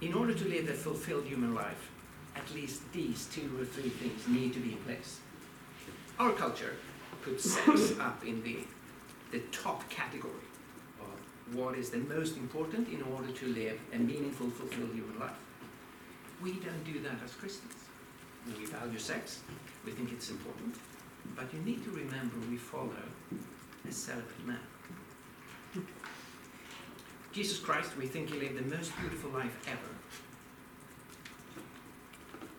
In order to live a fulfilled human life, at least these two or three things need to be in place. Our culture puts sex (coughs) up in the, the top category of what is the most important in order to live a meaningful, fulfilled human life. We don't do that as Christians. We value sex, we think it's important, but you need to remember we follow a celibate man. Jesus Christ, we think he lived the most beautiful life ever,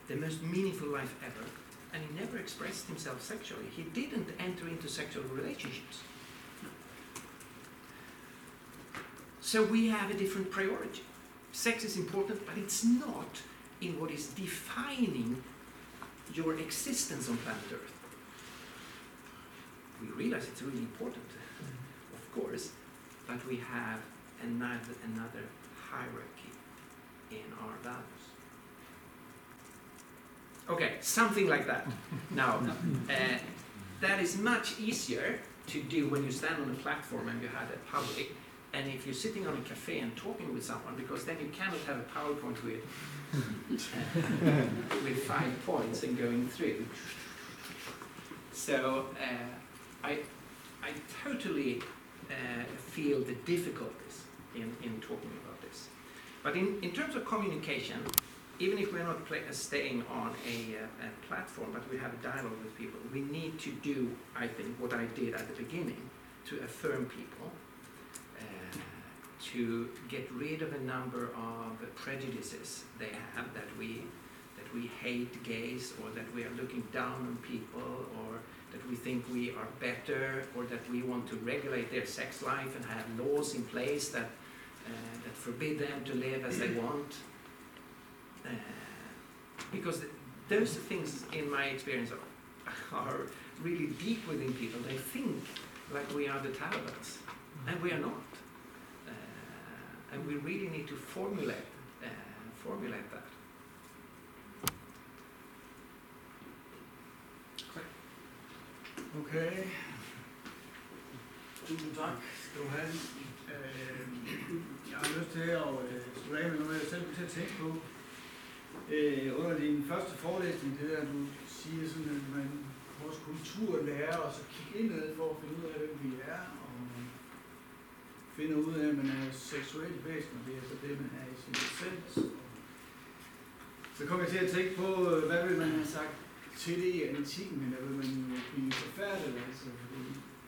the most meaningful life ever, and he never expressed himself sexually. He didn't enter into sexual relationships. So we have a different priority. Sex is important, but it's not in what is defining your existence on planet Earth. We realize it's really important, of course, but we have another, another hierarchy in our values. Okay, something like that. (laughs) Now, uh, that is much easier to do when you stand on a platform and you have a public, and if you're sitting on a cafe and talking with someone, because then you cannot have a PowerPoint with (laughs) with five points and going through. So uh, I I totally uh, feel the difficulties in, in talking about this. But in, in terms of communication, even if we're not play, uh, staying on a, uh, a platform, but we have a dialogue with people, we need to do, I think, what I did at the beginning to affirm people, uh, to get rid of a number of prejudices they have that we that we hate gays or that we are looking down on people or that we think we are better or that we want to regulate their sex life and have laws in place that uh, that forbid them to live as they want. Uh, because th- those things, in my experience, are, are really deep within people. They think like we are the Talibans, and we are not. Uh, and we really need to formulate uh, formulate that. Okay. Tusind tak skal du have. Øh, jeg har lyst til at øh, slutte af med noget, jeg selv kom til at tænke på. Øh, under din første forelæsning, det der, du siger sådan, at man, vores kultur lærer os at kigge indad for at finde ud af, hvem vi er, og finde ud af, at man er seksuelt væsen, og det er så det, man er i sin essens. Så kom jeg til at tænke på, øh, hvad vil man have sagt til det i antikken, men der vil man blive forfærdet, altså,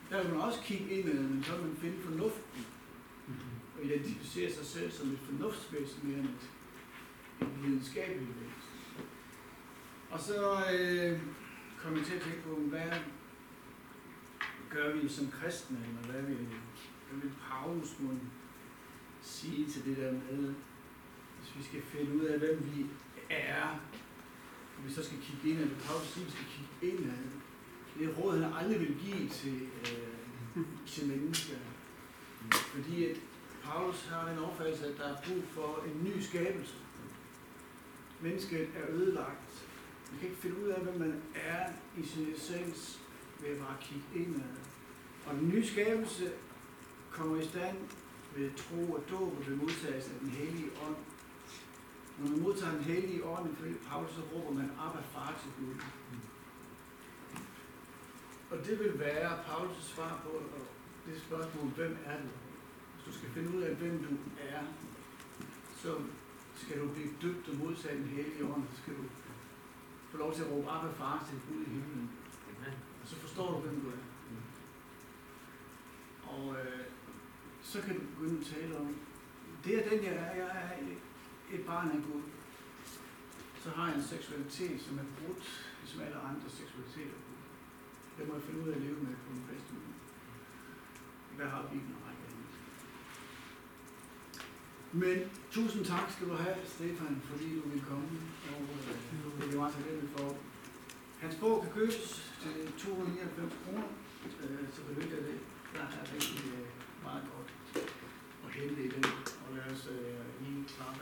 der vil man også kigge ind, men så vil man finde fornuften, og identificere sig selv som et fornuftsvæsen mere end et, et videnskabeligt væsen. Og så øh, kom jeg til at tænke på, hvad gør vi som kristne, eller hvad vil, hvad vil Paulus må sige til det der med, hvis vi skal finde ud af, hvem vi er, vi så skal kigge ind, eller Paulus siger, vi skal kigge ind af det råd, han aldrig vil give til, øh, til mennesker. Fordi at Paulus har den opfattelse, at der er brug for en ny skabelse. Mennesket er ødelagt. Man kan ikke finde ud af, hvem man er i sin essens ved at bare kigge indad. Og den nye skabelse kommer i stand ved tro og dåb og ved modtagelse af den hellige ånd. Når man modtager den hellige ånd, ifølge Paulus, så råber man af far til Gud. Og det vil være Paulus' svar på det spørgsmål, hvem er du? Hvis du skal finde ud af, hvem du er, så skal du blive døbt og modtage den hellige ånd, så skal du få lov til at råbe af far til Gud i himlen. Og så forstår du, hvem du er. Og øh, så kan du begynde at tale om, det er den, jeg er. Jeg er et, et barn er Gud, så har jeg en seksualitet, som er brudt, som alle andre seksualiteter. Det må jeg finde ud af at leve med på den bedste måde. Hvad har Bibelen og række andet? Men tusind tak skal du have, Stefan, fordi du vil komme. Og øh, det var så det, for. Hans bog kan købes til 299 kroner, øh, så benytter jeg det. Der er rigtig øh, meget godt at hente i den, og lad os øh, lige klappe